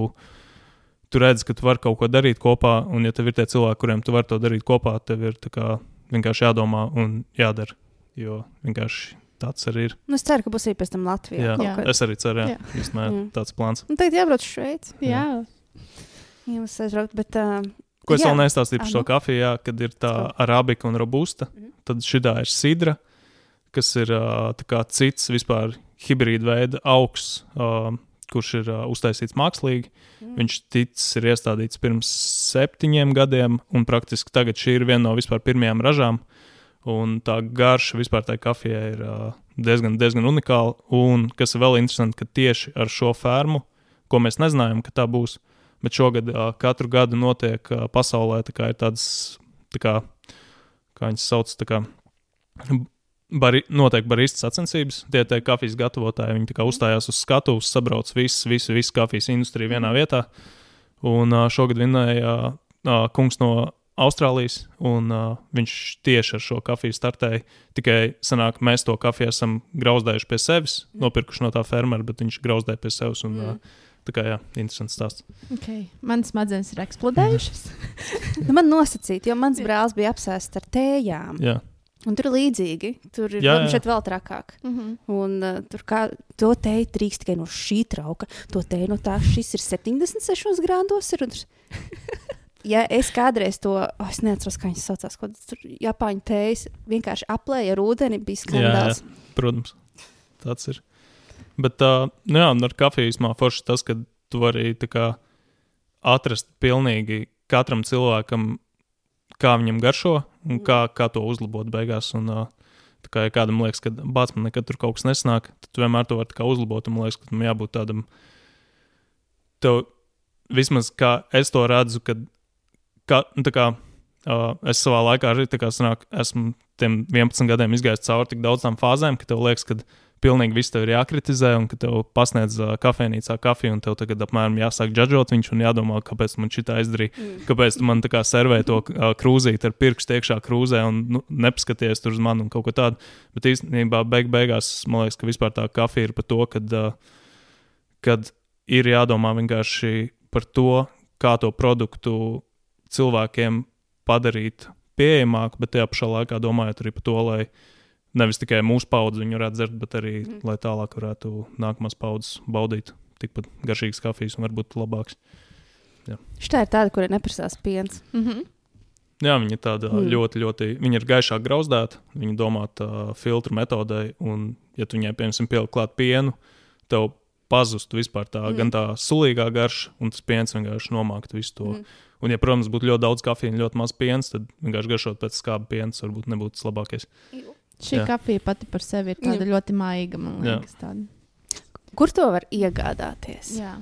Speaker 2: tu redzi, ka tu vari kaut ko darīt kopā. Un, ja tev ir tie cilvēki, kuriem tu vari to darīt kopā, tev ir kā vienkārši jādomā un jādara. Jo vienkārši tāds arī ir.
Speaker 1: Nu, es ceru, ka būs arī pēc tam Latvijā.
Speaker 2: Jā,
Speaker 1: kaut
Speaker 3: Jā.
Speaker 2: es arī ceru, jā,
Speaker 3: Jā.
Speaker 2: īstenībā
Speaker 1: Mm.
Speaker 2: tāds plāns.
Speaker 1: Nu, tagad jābrauc uz Šveici.
Speaker 3: Jā,
Speaker 1: Jums aizbraukt, bet. Uh,
Speaker 2: Ko es
Speaker 1: jā.
Speaker 2: vēl nestāstīju par šo kafiju, jā, kad ir tā arabika un robusta.
Speaker 1: Mhm.
Speaker 2: Tad šī ir sidra, kas ir kā cits vispār hibrīda veida augs, ā, kurš ir uh, uztaisīts mākslīgi. Mm. Viņš ticis ir iestādīts pirms septiņiem gadiem, un praktiski tagad šī ir viena no vispār pirmajām ražām. Un tā garša vispār tajā kafijā ir diezgan, diezgan unikāla. Un kas ir vēl interesanti, ka tieši ar šo fermu, ko mēs nezinājām, ka tā būs, bet šogad katru gadu notiek pasaulē tā kā ir tādas, tā kā, kā viņas sauc, tā kā bari, notiek baristas sacensības. Tie tie kafijas gatavotāji, viņi uzstājās uz skatuves, sabrauc visu, visu, visu kafijas industriju vienā vietā. Un šogad vinēja kungs no Austrālijas, un uh, viņš tieši ar šo kafiju startēja. Tikai sanāk, mēs to kafiju esam grauzdējuši pie sevis, nopirkuši no tā fermera, bet viņš grauzdēja pie sevis. Un, uh, Tā kā jā, interesants stāsts.
Speaker 3: Okay. Manas smadzenes ir eksplodējušas.
Speaker 1: nu, man nosacīt, jo mans brālis bija apsēsts ar tējām.
Speaker 2: Jā.
Speaker 1: Un tur ir līdzīgi. Tur ir
Speaker 2: Jā, jā.
Speaker 1: šeit vēl trakāk.
Speaker 3: Mm -hmm.
Speaker 1: Un uh, tur kā to teju drīkst tikai no šī trauka. To teju no tā, šis ir 76 grādos. Ir. Ja es kādreiz to, oh, es neatceros, kā viņas saucās, kaut kādas japāņu tējas, vienkārši aplēja ar ūdeni, bija skandāls.
Speaker 2: Protams, tāds ir. Bet, uh, jā, ar kafiju īstenībā forši tas, ka tu vari kā atrast pilnīgi katram cilvēkam, kā viņam garšo un kā, kā to uzlabot beigās. Un, uh, kā ja kādam liekas, ka bācis man nekad tur kaut kas nesnāk, tad vienmēr to kā uzlabot. Man liekas, ka tam jābūt tādam, tev vismaz kā es to redzu, kad kā, nu, tā kā, uh, es savā laikā arī tā kā sanāk, esmu tiem 11 gadiem izgājis cauri tik daudzām fāzēm, ka tev liekas, ka pilnīgi viss tev ir jākritizē, un ka tev pasniedz uh, kafejnīcā kafiju, un tev tagad apmēram jāsāk džudžot viņš un jādomā, kāpēc man šitā izdarīja, mm. kāpēc man tā kā servē to uh, krūzīti ar pirkstu iekšā krūzē un nu, nepaskaties tur uz mani un kaut ko tādu. Bet īstenībā beig beigās man liekas, ka vispār tā kafija ir par to, kad, uh, kad ir jādomā vienkārši par to, kā to produktu cilvēkiem padarīt pieejamāku, bet tajā pašā laikā domājot arī par to, lai nevis tikai mūsu paudze viņu varētu dzert, bet arī mm. lai tālāk varētu nākamās paudzes baudīt tikpat garšīgas kafijas un varbūt labāks.
Speaker 1: Šī ir tāda, kurai neprasās piens.
Speaker 3: Mm -hmm.
Speaker 2: Jā, viņi ir tāda mm. ļoti, ļoti. Viņi ir gaišāk grauzdēti, viņi domāta uh, filtru metodei, un, ja tu viņai, piemēram, pielikt klāt pienu, tev pazustu vispār tā, mm. gan tā sulīgā garša, un tas piens vienkārši nomāktu visu to. Mm. Un, ja, protams, būtu ļoti daudz kafijas ļoti maz piens, tad vienkārši garšot pēc skāba piens varbūt nebūtu tas labākais.
Speaker 3: Šī
Speaker 2: Jā.
Speaker 3: kafija pati par sevi ir tāda ļoti maiga. man
Speaker 2: Jā.
Speaker 3: liekas, tāda.
Speaker 1: Kur to var iegādāties?
Speaker 3: Jā.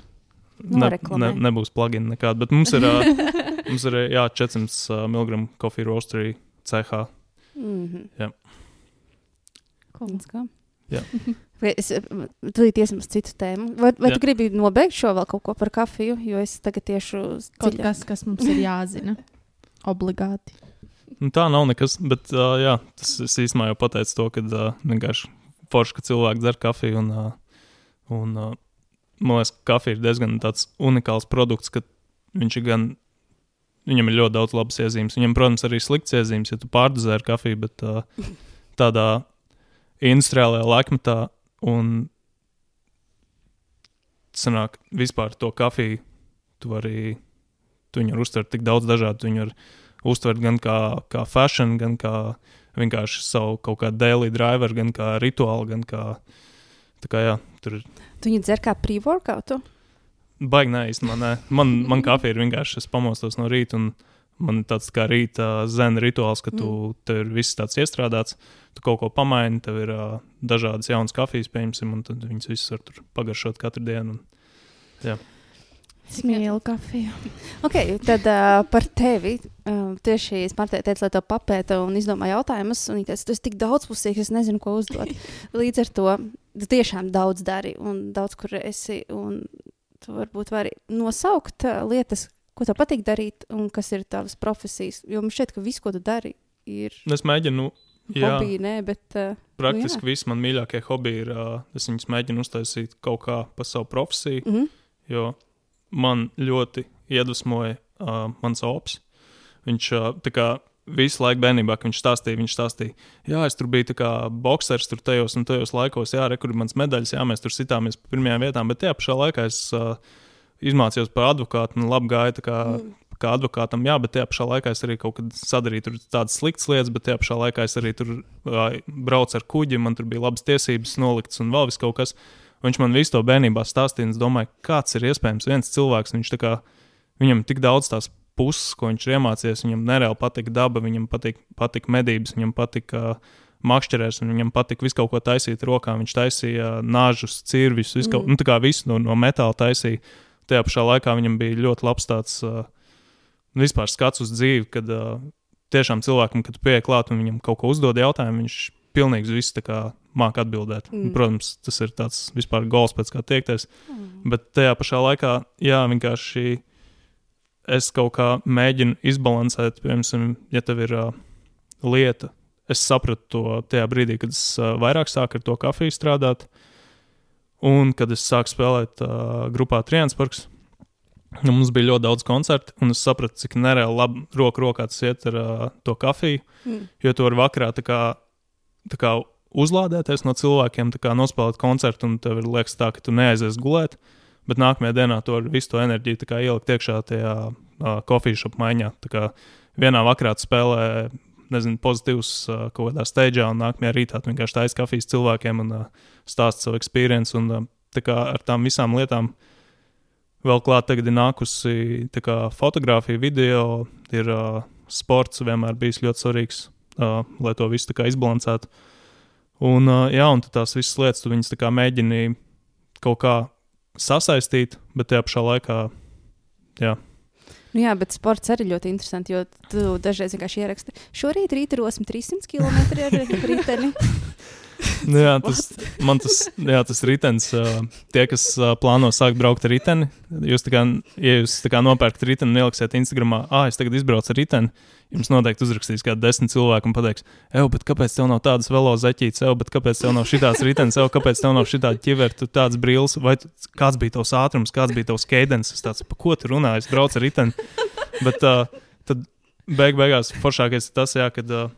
Speaker 2: Ne, ne, nebūs plugina nekāda, bet mums ir, mums ir jā, 400 mg kofija roasterī CH.
Speaker 1: Mm -hmm.
Speaker 2: Jā.
Speaker 1: Let's go.
Speaker 2: Jā.
Speaker 1: Vai Es tūlīt iesim uz citu tēmu. Vai, vai
Speaker 2: Jā.
Speaker 1: tu gribi nobeigt šo vēl kaut ko par kafiju? Jo es tagad tieši uz
Speaker 3: Kaut kas, kas mums ir jāzina. Obligāti.
Speaker 2: Nu, tā nav nekas, bet uh, jā, tas es īstenībā jau pateicu to, ka uh, vienkārši forši, ka cilvēki dzer kafiju. Un, uh, un, uh, man liekas, ka kafija ir diezgan tāds unikāls produkts, ka viņš ir gan. Viņam ir ļoti daudz labas iezīmes. Viņam, protams, arī slikts iezīmes, ja tu pārdozē ar kafiju, bet uh, tādā industriālajā laikmetā un sanāk vispār to kafiju, tu vari, tu viņu var uztvert tik daudz dažādu. Viņu var uztvert gan kā, kā fashion, gan kā vienkārši savu kaut kādu daily driver, gan kā rituālu, gan kā. Tā kā jā, tur ir
Speaker 1: Tu viņu dzer kā pre-workoutu?
Speaker 2: baigi nē, īstenībā. Man, man kafija ir vienkārši, es pamostos no rīta un man ir tāds kā rīta zena rituāls, ka tu, tev ir viss tāds iestrādāts, tu kaut ko pamaini, tev ir uh, dažādas jaunas kafijas, pieņemsim, un tad viņas visas var tur pagaršot katru dienu. Un,
Speaker 3: Es mīlu kafiju.
Speaker 1: Okay, tad uh, par tevi. Uh, tieši es Martai teicu, lai to papēta un izdomā jautājumus. Un viņa teica, tu esi tik daudzpusīgs, es nezinu, ko uzdot. Līdz ar to tu tiešām daudz dari un daudz kur esi. Un tu varbūt vari nosaukt uh, lietas, ko tev patīk darīt un kas ir tavas profesijas. Jo man šķiet, ka viss, ko tu dari, ir
Speaker 2: un es mēģinu. Jā,
Speaker 1: hobiji, nē, bet. Uh,
Speaker 2: praktiski
Speaker 1: Nu,
Speaker 2: visi man mīļākie hobiji ir. Uh, es viņus mēģinu uztaisīt kaut kā pa savu profesiju.
Speaker 1: mm -hmm.
Speaker 2: jo man ļoti iedvesmoja uh, mans ops. Viņš uh, tā kā visu laiku bērnībā, kad viņš stāstīja, viņš stāstīja, jā, es tur biju kā boxers, tur tajos un tajos laikos, jā, rekur ir mans medaļas, jā, mēs tur sitāmies pa pirmajām vietām, bet tajā pašā laikā es uh, izmācījos par advokātu un labi gāju tā kā. Mm. Kā advokātam, jā, bet tajā pašā laikā es arī kaut kad sadarīju tādas sliktas lietas, bet tajā pašā laikā es arī tur braucu ar kuģi, man tur bija labas tiesības noliktas un vēl vis kaut kas. Viņš man visu to bērnībā stāstīja, un es domāju, kāds ir iespējams viens cilvēks. Viņš kā, viņam tik daudz tās puses, ko viņš ir iemācījies. Viņam nereāli patika daba, viņam patika, patika medības, viņam patika uh, makšķerēs, un viņam patika visu kaut ko taisīt rokā. Viņš taisīja nāžus, cirvis, visu,
Speaker 1: Mm.
Speaker 2: nu, tā kā visu no, no metāla taisīja. Tajā pašā laikā viņam bija ļoti labs tāds uh, vispār skats uz dzīvi, kad uh, tiešām cilvēkam, kad pieeja klāt un viņam kaut ko uzdod jautājumu, viņš pilnīgi kā māca atbildēt.
Speaker 1: Mm.
Speaker 2: Protams, tas ir tāds vispār gols pēc kā tiekties.
Speaker 1: Mm.
Speaker 2: Bet tajā pašā laikā, jā, vienkārši es kaut kā mēģinu izbalansēt, piemēram, ja tev ir uh, lieta. Es sapratu to tajā brīdī, kad es uh, vairāk sāku ar to kafiju strādāt, un kad es sāku spēlēt uh, grupā Triansparks. Nu, mums bija ļoti daudz koncertu, un es sapratu, cik nereāli labi roku rokā tas iet ar uh, to kafiju.
Speaker 1: Mm.
Speaker 2: Jo tu vari vakarā tā kā, tā kā uzlādēties no cilvēkiem, kā nospēlēt koncertu, un tev ir liekas tā, ka tu neaizies gulēt. Bet nākamajā dienā to visu to enerģiju ielikt iekšā tajā uh, kofijas apmaiņā. Vienā vakarā spēlē, nezinu, pozitīvs uh, kaut kādā steigā, un nākamajā rītā vienkārši taisīsi kafijas cilvēkiem un uh, stāst savu pieredzi. Un uh, tā kā ar tām visām lietām vēl klāt tagad ir nākusi kā fotografija, video, ir uh, sports vienmēr bijis ļoti svarīgs, uh, lai to visu izbalansētu. Un, uh, jā, un tās visas lietas, tu viņas mēģini kaut kā sasaistīt, bet tajā pašā laikā, jā,
Speaker 1: Nu jā, bet sports arī ļoti interesanti, jo tu dažreiz vienkārši ieraksti. Šorīt rītarosim 300 km ar riteni.
Speaker 2: Nu, jā, tas, man tas, jā, tas ritenis, uh, tie, kas uh, plāno sākt braukt ar riteni, jūs, tā kā, ja jūs tā kā nopērkat riteni un ieliksiet Instagramā, ah, es tagad izbraucu ar riteni, jums noteikti uzrakstīs kādi desmit cilvēki un pateiks, ej, bet kāpēc tev nav tādas velo zeķītes, ej, bet kāpēc tev nav šitāds ritenis, ej, kāpēc tev nav šitāda ķivera, tu tāds brīls, vai kāds bija tavs ātrums, kāds bija tavs keidens, es tāds, pa ko tu runā, es braucu ar riteni. Bet uh, tad beig beigās foršākais ir tas, jā, kad uh,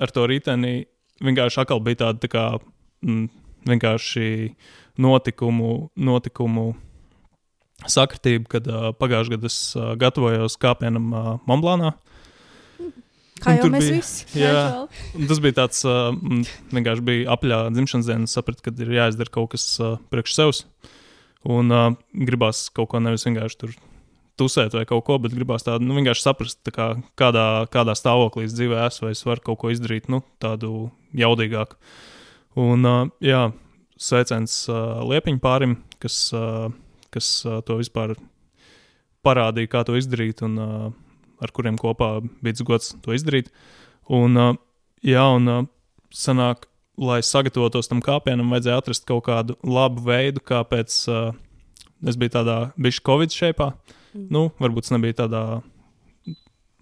Speaker 2: ar to riteni vienkārši atkal bija tāda tā kā, mm, vienkārši notikumu, notikumu sakritība, kad uh, pagājušajā gadā es uh, gatavojos kāpienam uh, Monblānā.
Speaker 1: Kā
Speaker 2: Un
Speaker 1: jau mēs
Speaker 2: bija-
Speaker 1: visi.
Speaker 2: Jā, tas bija tāds, uh, vienkārši bija apļā dzimšanas diena, sapratu, ka ir jāizdara kaut kas uh, priekš sevis. Un uh, gribās kaut ko nevis vienkārši tur tusēt vai kaut ko, bet gribās tādu, nu, vienkārši saprast, tā kā, kādā, kādā stāvoklī es dzīvē esmu, vai es varu kaut ko izdarīt, nu, tādu jaudīgāku. Un, uh, jā, sveiciens uh, Liepiņu pārim, kas, uh, kas uh, to vispār parādīja, kā to izdarīt, un uh, ar kuriem kopā bija gods to izdarīt. Un, uh, jā, un uh, sanāk, lai sagatavotos tam kāpienam, vajadzēja atrast kaut kādu labu veidu, kā pēc. Uh, es biju tādā bišķi Covid šeipā.
Speaker 1: Mm.
Speaker 2: Nu, varbūt es nebiju tādā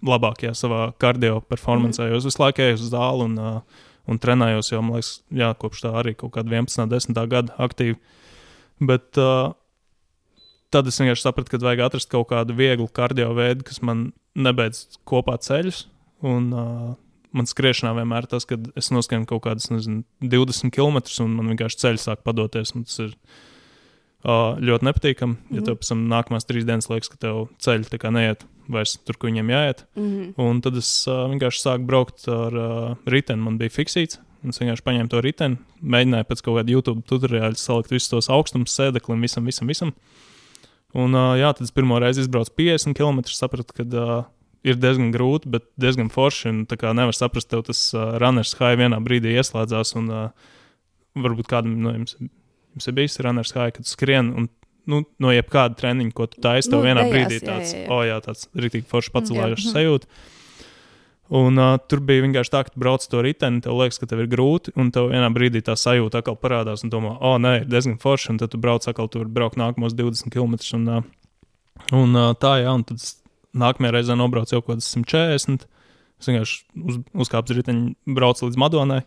Speaker 2: labākajā savā kardio performancē, jo es visu laiku eju uz zāli un, uh, un trenējos jau, man liekas, jā, kopš tā arī kaut kāda 11, 10 gada aktīvi. Bet uh, tad es vienkārši sapratu, ka vajag atrast kaut kādu vieglu kardio veidu, kas man nebeidz kopā ceļus. Un, uh, man skriešanā vienmēr tas, ka es noskrienu kaut kādus nezinu, 20 km un man vienkārši ceļš sāk padoties. un Tas ir uh, ļoti nepatīkami. Ja
Speaker 1: Mhm.
Speaker 2: tev pēc tam nākamās trīs dienas liekas, ka tev ceļš neiet vairs tur, kur viņiem jāiet.
Speaker 1: Mhm.
Speaker 2: Un tad es uh, vienkārši sāku braukt ar uh, riteni. Man bija fiksīts. un Es vienkārši paņēmu to riteni, mēģināju pēc kaut kāda YouTube tutoriāla salikt visus tos augstumus, sēdeklim, visam, visam, visam. Un, uh, jā, tad es pirmo reizi izbraucu 50 km. Sapratu, ka uh, ir diezgan grūti, bet diezgan forši. Un, tā kā nevar saprast, tev tas uh, runners high vienā brīdī ieslēdzās. Un, uh, varbūt kādam no jums, jums ir bijis runners high, kad skrien. Un, Nu, no jebkāda treniņa, ko tu taisīsi, tev
Speaker 1: Nu,
Speaker 2: vienā
Speaker 1: dejās,
Speaker 2: brīdī
Speaker 1: jā,
Speaker 2: tāds,
Speaker 1: jā, jā.
Speaker 2: oh, jā, tāds rīktīgi forši pacelājošs
Speaker 1: Mhm.
Speaker 2: sajūta. Un uh, tur bija vienkārši tā, ka tu brauc to riteni, tev liekas, ka tev ir grūti, un tev vienā brīdī tā sajūta atkal parādās, un domā, oh, nē, ir diezgan forši, un tad tu brauc atkal, tur brauc nākamos 20 km. Un, uh, un uh, tā, jā, un tad nākamajā reizē nobraucu jau kaut kādas 140. Es vienkārši uz, uzkāpu uz riteņa, braucu līdz Madonai.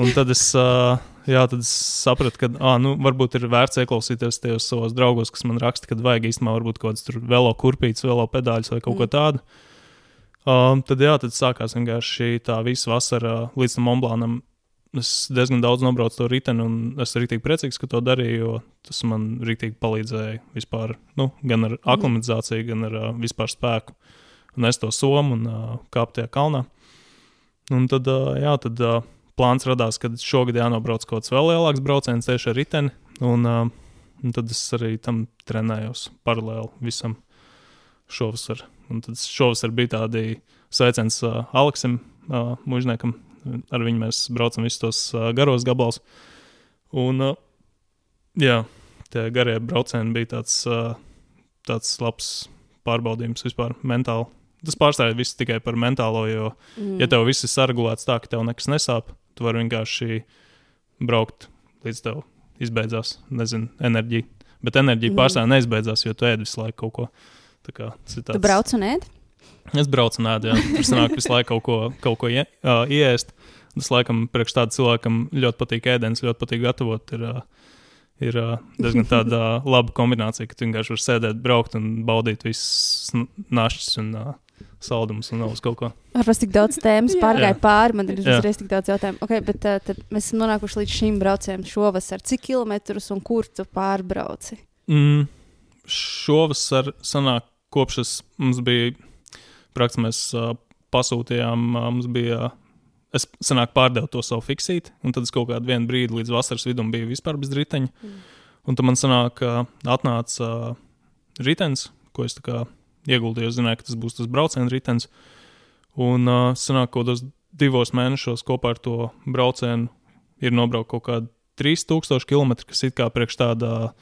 Speaker 2: Un tad es, uh, jā, tad es sapratu, ka ah, nu, varbūt ir vērts ieklausīties tajos savos draugos, kas man raksta, ka vajag īstenībā kaut kādas velo kurpītes, velo pedāļus vai kaut mm. ko
Speaker 1: Mm.
Speaker 2: Um, tad, jā, tad sākās vienkārši tā visa vasara līdz tam Monblānam. Es diezgan daudz nobraucu to riteni, un es esmu rīktīgi priecīgs, ka to darīju, jo tas man rīktīgi palīdzēja vispār, nu, gan ar aklimatizāciju, gan ar uh, vispār spēku. Un es to somu un uh, kāpu tajā kalnā. Un tad, uh, jā, tad uh, plāns radās, ka šogad jānobrauc kaut kāds vēl lielāks brauciens tieši ar riteni. Un, uh, un tad es arī tam trenējos paralēli visam šovasar. Un tad šovasar bija tādi sveiciens uh, Aleksim, uh, mužniekam. Ar viņu mēs braucam visus tos uh, garos gabalus. Un, uh, jā, tie garie braucieni bija tāds, uh, tāds labs pārbaudījums vispār mentāli. Tas pārstāvja visu tikai par mentālo, jo, mm. ja tev viss ir saregulēts tā, ka tev nekas nesāp, tu vari vienkārši braukt līdz tev izbeidzās, nezinu, enerģija. Bet enerģija mm. pārsvarā neizbeidzās, jo tu ēd visu laiku kaut ko. Tā kā, tāds...
Speaker 1: Tu brauc un ēd?
Speaker 2: Es braucu un ēdu, jā. Tur sanāk visu laiku kaut ko, kaut ko ie, uh, iest. Tas, laikam, priekš tāda cilvēkam ļoti patīk ēdienas, ļoti patīk gatavot. Ir, uh, ir uh, diezgan tāda uh, laba kombinācija, ka tu vienkārši vari sēdēt, braukt un baudīt visas našas un uh, saldumus un nav uz kaut ko.
Speaker 1: Varbūt tik daudz tēmas pārgāja pāri, man ir uzreiz tik daudz jautājumu. Okay, bet uh, tad mēs esam nonākuši līdz šim braucienam šovasar. Cik kilometrus un kur tu pārbrauci?
Speaker 2: Mm, šovasar sanāk, kopš es, mums bija praktiski mēs uh, pasūtījām, uh, mums bija. Uh, Es sanāk pārdevu to savu fiksīti, un tad es kaut kādu brīdi līdz vasaras vidum biju vispār bez riteņa. Mm. Un tad man sanāk, uh, atnāca uh, ritenis, ko es ieguldīju. Es zināju, ka tas būs tas brauciena ritenis. Un uh, sanāk, ka kaut divos mēnešos kopā ar to braucienu ir nobraukt kaut kādi 3000 km, kas it kā priekš tādā.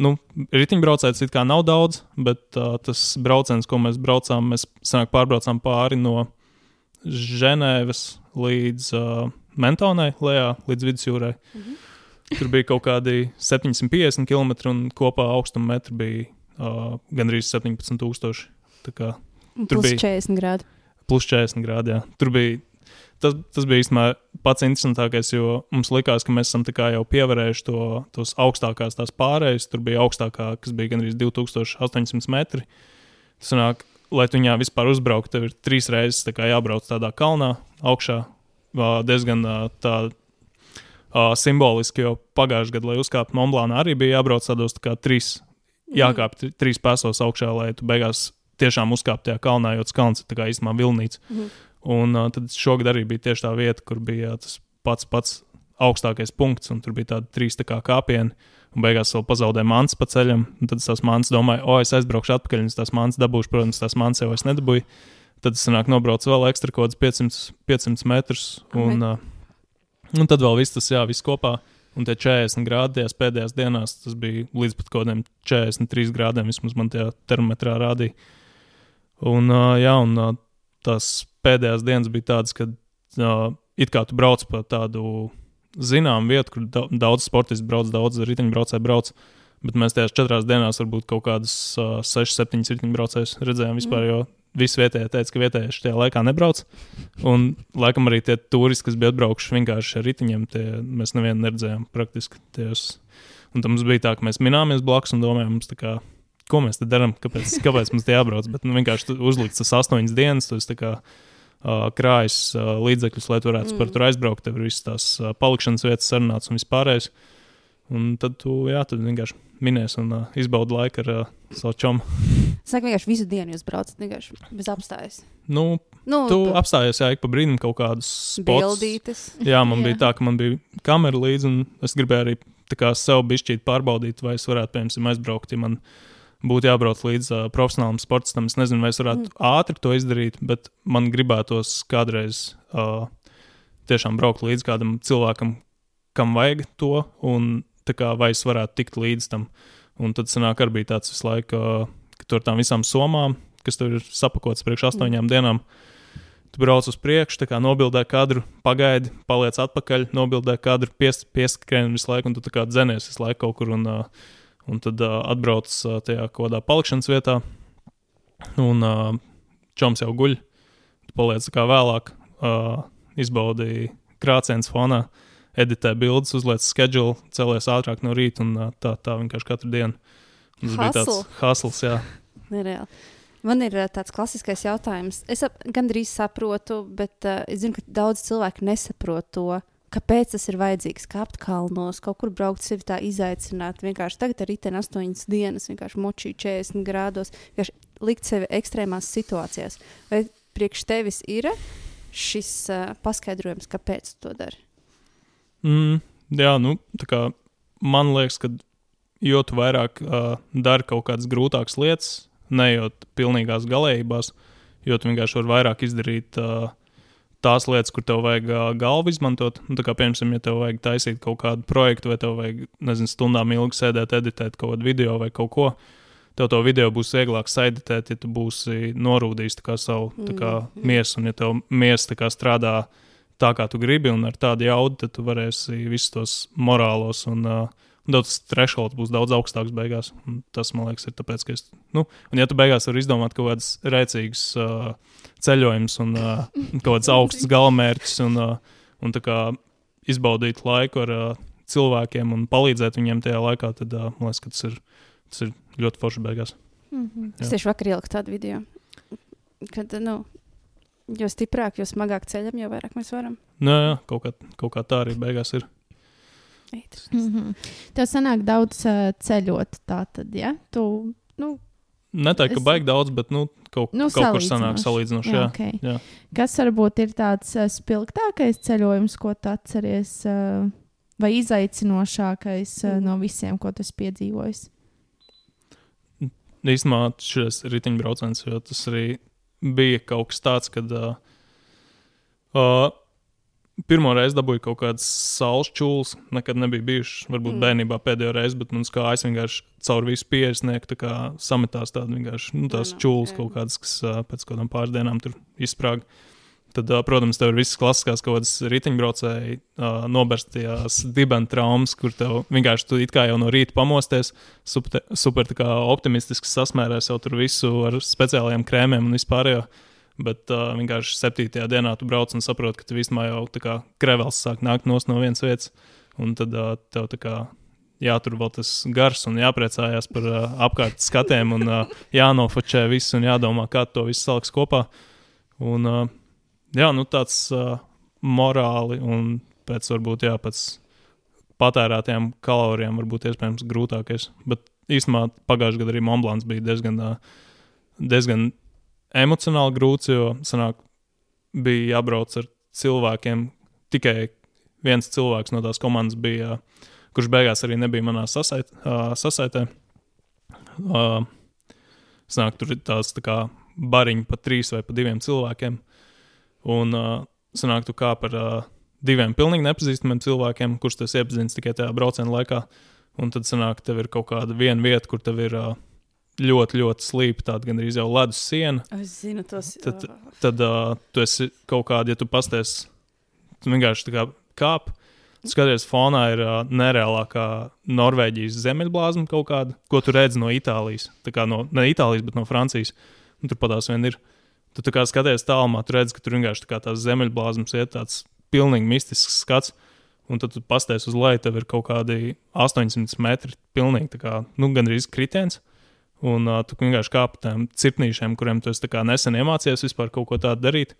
Speaker 2: Nu, riteņbraucējs it kā nav daudz, bet uh, tas brauciens, ko mēs braucām, mēs sanāk, pārbraucām pāri no Ženēvas līdz uh, Mentonai, lejā, līdz vidusjūrai. Mm -hmm. Tur bija kaut kādi 750 km, un kopā augstuma metri bija uh, gandrīz 17,000.
Speaker 1: Tur bija 40 grādi.
Speaker 2: Plus 40 grādi. Jā. Tur bija. Tas, tas bija īstenībā pats interesantākais, jo mums likās, ka mēs esam jau pievarējuši to, tos augstākās tās pārējas. Tur bija augstākā, kas bija gandrīz 2800 metri. Tas nāk, lai tu viņā vispār uzbrauktu, tev ir trīs reizes tā jābrauc tādā kalnā augšā. Diezgan tā simboliski, jo pagājušajā gadā, lai uzkāptu Monblānā, arī bija jābrauc tādos tā kā trīs jākāpj mm. trīs pēsos augšā, lai tu beigās tiešām uzkāptu tajā kalnā, jo tas kalns ir īstenībā vilnīts. Mm. Un uh, tad šogad arī bija tieši tā vieta, kur bija tas pats pats augstākais punkts, un tur bija tādi trīs tā kā kāpieni. Un beigās vēl pazaudēja mans pa ceļam. Tad tas mans domāja, o, es aizbraukšu atpakaļ, un tas mans dabūšu, protams, tas mans jau es nedabūju. Tad es sanāk, nobraucu vēl ekstra kaut kādus 500, 500 metrus. Un, uh, un tad vēl viss tas, jā, viss kopā. Un tie 40 grādi tajās pēdējās dienās, tas bija līdz pat kaut kādiem 43 grādiem, vismaz man tajā termometrā rādīja. Un, uh, jā, un uh, tās pēdējās dienas bija tādas, kad uh, it kā tu brauc pa tādu zināmu vietu, kur daudz sportisti brauc, daudz riteņbraucēji brauc. Bet mēs tajās četrās dienās varbūt kaut kādas uh, 6, 7 riteņbraucējus redzējām vispār, mm. jo visi vietējie teica, ka vietējie šajā laikā nebrauc. Un, laikam, arī tie turisti, kas bija atbraukuši vienkārši ar riteņiem, tie mēs nevienu neredzējām praktiski. Ties. Un tam mums bija tā, ka mēs minējāmies blakus un domājām, mums tā kā, ko mēs te darām, kāpēc, kāpēc mums te jābrauc. Bet nu, vienkārši uzlikts tas astoņas dienas, tas kā uh, krājas uh, līdzekļus, lai tu varētu mm. par tur aizbraukt. Tev ir visas tās uh, palikšanas vietas, sarunāts un vispārējais. Un tad tu, jā, tad vienkārši minēs un uh, izbaudi laiku ar uh, savu čomu.
Speaker 1: Es vienkārši visu dienu jūs braucat, vienkārši bez apstājas.
Speaker 2: Nu, nu, tu tu... apstājies, jā, ik pa brīdim kaut kādas
Speaker 1: bildītes.
Speaker 2: Jā, man jā. bija tā, ka man bija kamera līdzi, un es gribēju arī kā, sev bišķīt pārbaudīt, vai es varētu, piemēram, aizbraukt, ja man būtu jābrauc līdz uh, profesionālam sportistam. Es nezinu, vai es varētu mm. ātri to izdarīt, bet man gribētos kādreiz uh, tiešām braukt līdz kādam cilvēkam, kam vajag to, un kā, vai es varētu tikt līdz tam. Un tad sanāk, arī bija tāds visu laiku, ka tur tām visām somām, kas tur ir sapakotas priekš astoņām mm. dienām, tu brauc uz priekšu, kā nobildē kadru, pagaidi, paliec atpakaļ, nobildē kadru, pies, pieskrien visu laiku, un tu kā dzenies visu laiku kaut kur, un, un tad atbrauc tajā kaut kādā palikšanas vietā, un čoms jau guļ, tu paliec kā vēlāk, izbaudīji krāciens fonā. Uh, editē bildes, uzliek schedule, celies ātrāk no rīta un tā, tā vienkārši katru dienu. Tas Hustle. bija tāds hasls, jā.
Speaker 1: Nereāli. Man ir tāds klasiskais jautājums. Es ap, gandrīz saprotu, bet uh, es zinu, ka daudz cilvēku nesaprot to, kāpēc tas ir vajadzīgs. Kāpt kalnos, kaut kur braukt, sevi tā izaicināt. Vienkārši tagad ar riteni astoņas dienas, vienkārši močī 40 grādos, vienkārši likt sevi ekstrēmās situācijās. Vai priekš tevis ir šis uh, paskaidrojums, kāpēc tu to dari?
Speaker 2: Mm, jā, nu, tā kā man liekas, ka jo tu vairāk uh, dari kaut kādas grūtākas lietas, neejot pilnīgās galējībās, jo tu vienkārši vari vairāk izdarīt uh, tās lietas, kur tev vajag uh, galvu izmantot. Nu, kā, piemēram, ja tev vajag taisīt kaut kādu projektu, vai tev vajag, nezinu, stundām ilgi sēdēt, editēt kaut kādu video vai kaut ko. Tev to video būs vieglāk saiditēt, ja tu būsi norūdījis kā savu kā,
Speaker 1: Mm.
Speaker 2: miesu, un ja tev miesa kā, strādā tā, kā tu gribi, un ar tādu jaudu, tad tu varēsi visus tos morālos un uh, Tas thresholds būs daudz augstāks beigās. Un tas, man liekas, ir tāpēc, ka es. Nu, un, ja tu beigās vari izdomāt kaut kādas rēcīgas uh, ceļojumus un uh, kaut kādas augstas galamērķus un, uh, un tā kā izbaudīt laiku ar uh, cilvēkiem un palīdzēt viņiem tajā laikā, tad uh, man liekas, ka tas ir, tas ir ļoti forši beigās.
Speaker 3: Mhm.
Speaker 1: Es
Speaker 2: Jā.
Speaker 1: tieši vakar ieliku tādu video, kad, nu, jo stiprāk, jo smagāk ceļam, jo vairāk mēs varam.
Speaker 2: Nu, jā, kaut kā, kaut kā tā arī beigās ir.
Speaker 3: Mhm. Tev sanāk daudz uh, ceļot, tā tad, ja? Tu, nu,
Speaker 2: Ne tā, ka
Speaker 3: Es-
Speaker 2: baigi daudz, bet nu, kaut,
Speaker 3: Nu,
Speaker 2: kaut kur sanāk
Speaker 3: salīdzinoši.
Speaker 2: salīdzinoši. Jā.
Speaker 3: okay.
Speaker 2: jā.
Speaker 3: Kas varbūt ir tāds uh, spilgtākais ceļojums, ko tu atceries, uh, vai izaicinošākais uh,
Speaker 1: Mhm.
Speaker 3: no visiem, ko tu esi piedzīvojis?
Speaker 2: īstenībā šis riteņbrauciens, jo tas arī bija kaut kas tāds, kad uh, uh, pirmo reizi dabūju kaut kādas saules čūlas. Nekad nebija bijušas, varbūt
Speaker 1: Mm.
Speaker 2: bērnībā pēdējo reizi, bet man kājas vienkārši caur visu pieresnieku tā sametās tādas vienkārši nu, tās čūlas kaut kādas, kas pēc kaut kādām pāris dienām tur izsprāga. Tad, protams, tev ir visas klasiskās kaut kādas riteņbraucēji, noberstajās dibens traumas, kur tev vienkārši tu it kā jau no rīta pamosties, super, super optimistiski sasmērēs jau tur visu ar speciālajiem krēmiem un vispārējo. Bet uh, vienkārši septītajā dienā tu brauc un saproti, ka tu vismaz jau krevels sāk nākt no vienas vietas. Un tad uh, tev tā kā jātur vēl tas gars un jāpriecājās par uh, apkārt skatiem un uh, jānofočē viss un jādomā, kā to visu saliks kopā. Un, uh, jā, nu tāds uh, morāli un pēc varbūt jā, pēc patērētajām kalorijām varbūt iespējams grūtākais. Bet īstenībā pagājušajā gadā arī Monblāns bija diezgan, uh, diezgan emocionāli grūts, jo sanāk, bija jābrauc ar cilvēkiem. Tikai viens cilvēks no tās komandas bija, kurš beigās arī nebija manā sasait, sasaitē. Sanāk, tur ir tās tā kā bariņi pa trīs vai pa diviem cilvēkiem. Un sanāk, tu kā par diviem pilnīgi nepazīstamiem cilvēkiem, kurus tas iepazīstas tikai tajā brauciena laikā. Un tad sanāk, tev ir kaut kāda viena vieta, kur tev ir uh, ļoti, ļoti slīpa, tāda gan arī jau ledus siena.
Speaker 1: Es zinu, tos
Speaker 2: Tad- Tad uh, tu esi kaut kādā, ja tu pasties, tu vienkārši kā kāp. Skaties, fonā ir uh, nereālākā Norvēģijas zemeļblāzma kaut kāda, ko tu redzi no Itālijas. Tā kā no, ne Itālijas, bet no Francijas. Un tur patās vien ir. Tu kā skaties tālumā, tu redzi, ka tur vienkārši tā tās zemeļblāzmas ir tāds pilnīgi mistisks skats. Un tad tu pasties uz leju, tev ir kaut kādi 800 metri, pilnīgi tā kā, nu, gandrīz kritiens. Un uh, tu vienkārši kāp pa tām cirpnīšiem, kuriem tu nesen iemācījies vispār kaut ko tādu darīt.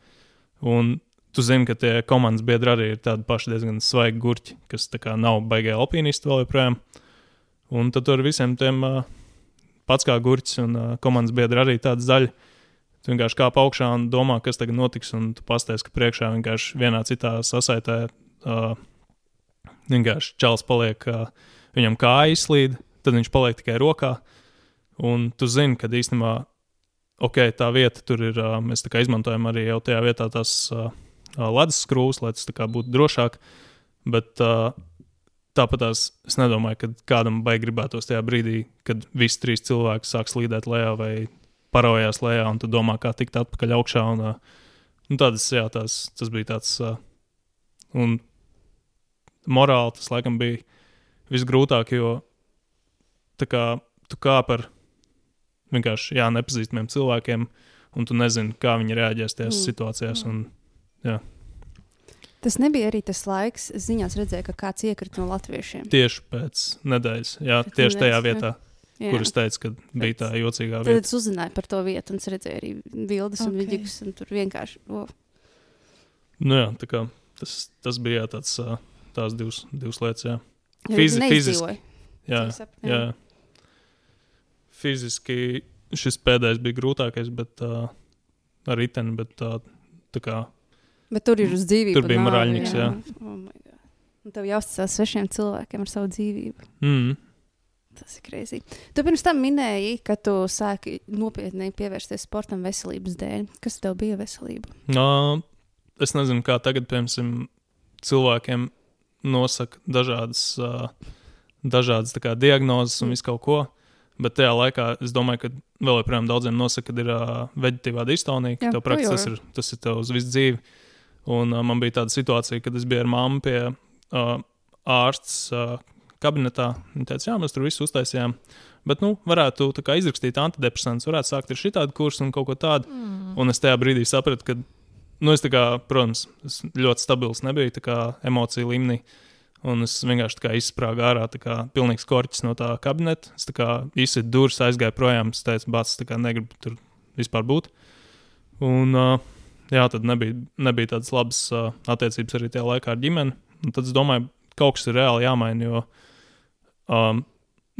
Speaker 2: Un tu zini, ka tie komandas biedri arī ir tādi paši diezgan svaigi gurķi, kas kā nav baigā alpīnisti vēl joprojām. Un tad tur visiem tiem uh, pats kā gurķis un uh, komandas biedri arī tādi zaļi. Tu vienkārši kāp augšā un domā, kas tagad notiks, un tu pasties, ka priekšā vienkārši vienā citā sasaitē uh, vienkārši čels paliek, uh, viņam kāja izslīd, tad viņš paliek tikai rokā. Un tu zini, ka īstenībā ok, tā vieta tur ir. Mēs izmantojam arī jau tajā vietā tās ledus skrūves, lai tas būtu drošāk. Bet tāpat es nedomāju, ka kādam baigi gribētos tajā brīdī, kad visi trīs cilvēki sāk slīdēt lejā vai paraujās lejā, un tu domā, kā tikt atpakaļ augšā. Un, uh, nu, tādas, jā, tās, tas bija tāds. Un morāli tas laikam bija visgrūtāk, jo kā tu kāp ar vienkārši jā, nepazīstamiem cilvēkiem, un tu nezini, kā viņi reaģēs tajās
Speaker 1: Mm.
Speaker 2: situācijās. Un,
Speaker 1: Tas nebija arī tas laiks, es ziņās redzēju, ka kāds iekrita no latviešiem.
Speaker 2: tieši pēc nedēļas, jā,
Speaker 1: Pēc
Speaker 2: tieši tajā
Speaker 1: nedēļas, jā.
Speaker 2: vietā,
Speaker 1: Jā.
Speaker 2: kur es teicu, ka bija tā jocīgā
Speaker 1: Tad
Speaker 2: vieta.
Speaker 1: es uzzināju par to vietu, un es redzēju arī bildes un
Speaker 3: Ok.
Speaker 1: vidus, un tur vienkārši. O,
Speaker 2: Nu, jā, tā kā tas, tas bija jā, tāds, tās divas, divas lietas. Jā, Fizi-
Speaker 1: neizdzīvoja.
Speaker 2: jā,
Speaker 1: sap-
Speaker 2: jā. Fiziski šis pēdējais bija grūtākais, bet uh, ar riteni, bet tā kā
Speaker 1: Bet tur ir uz dzīvību.
Speaker 2: Tur bija
Speaker 1: nāvi,
Speaker 2: Maraļņiks, jā.
Speaker 1: Oh my God. Un tev jāuzticas svešiem cilvēkiem ar savu dzīvību.
Speaker 2: Mm.
Speaker 1: Tas ir krēsli. Tu pirms tam minēji, ka tu sāki nopietni pievērsties sportam veselības dēļ. Kas tev bija veselība?
Speaker 2: Uh, es nezinu, kā tagad, piemēram, cilvēkiem nosaka dažādas, uh, dažādas kā, diagnozes un visu kaut ko. Bet tajā laikā es domāju, ka vēl joprojām daudziem nosaka, ka ir uh, veģetīvā distonija, ka
Speaker 1: Jā,
Speaker 2: tev praktiski tas ir, tas ir tev uz visu dzīvi. Un uh, man bija tāda situācija, kad es biju ar mammu pie uh, ārsts uh, kabinetā. Viņa teica, jā, mēs tur visu uztaisījām. Bet, nu, varētu kā izrakstīt antidepresantus, varētu sākt ar šitādu kursu un kaut ko tādu. Mm. Un es tajā brīdī sapratu, ka, nu, es tā kā, protams, es ļoti stabils nebiju tā kā emociju līmenī. Un es vienkārši izsprāgu ārā, tā kā pilnīgs korķis no tā kabineta. Es izsēju durvis, aizgāju projām. Es teicu, bācis, tā kā negribu tur vispār būt. Un, uh, jā, tad nebija, nebija tādas labas uh, attiecības arī tajā laikā ar ģimeni. Un tad es domāju, kaut kas ir reāli jāmaina, jo um,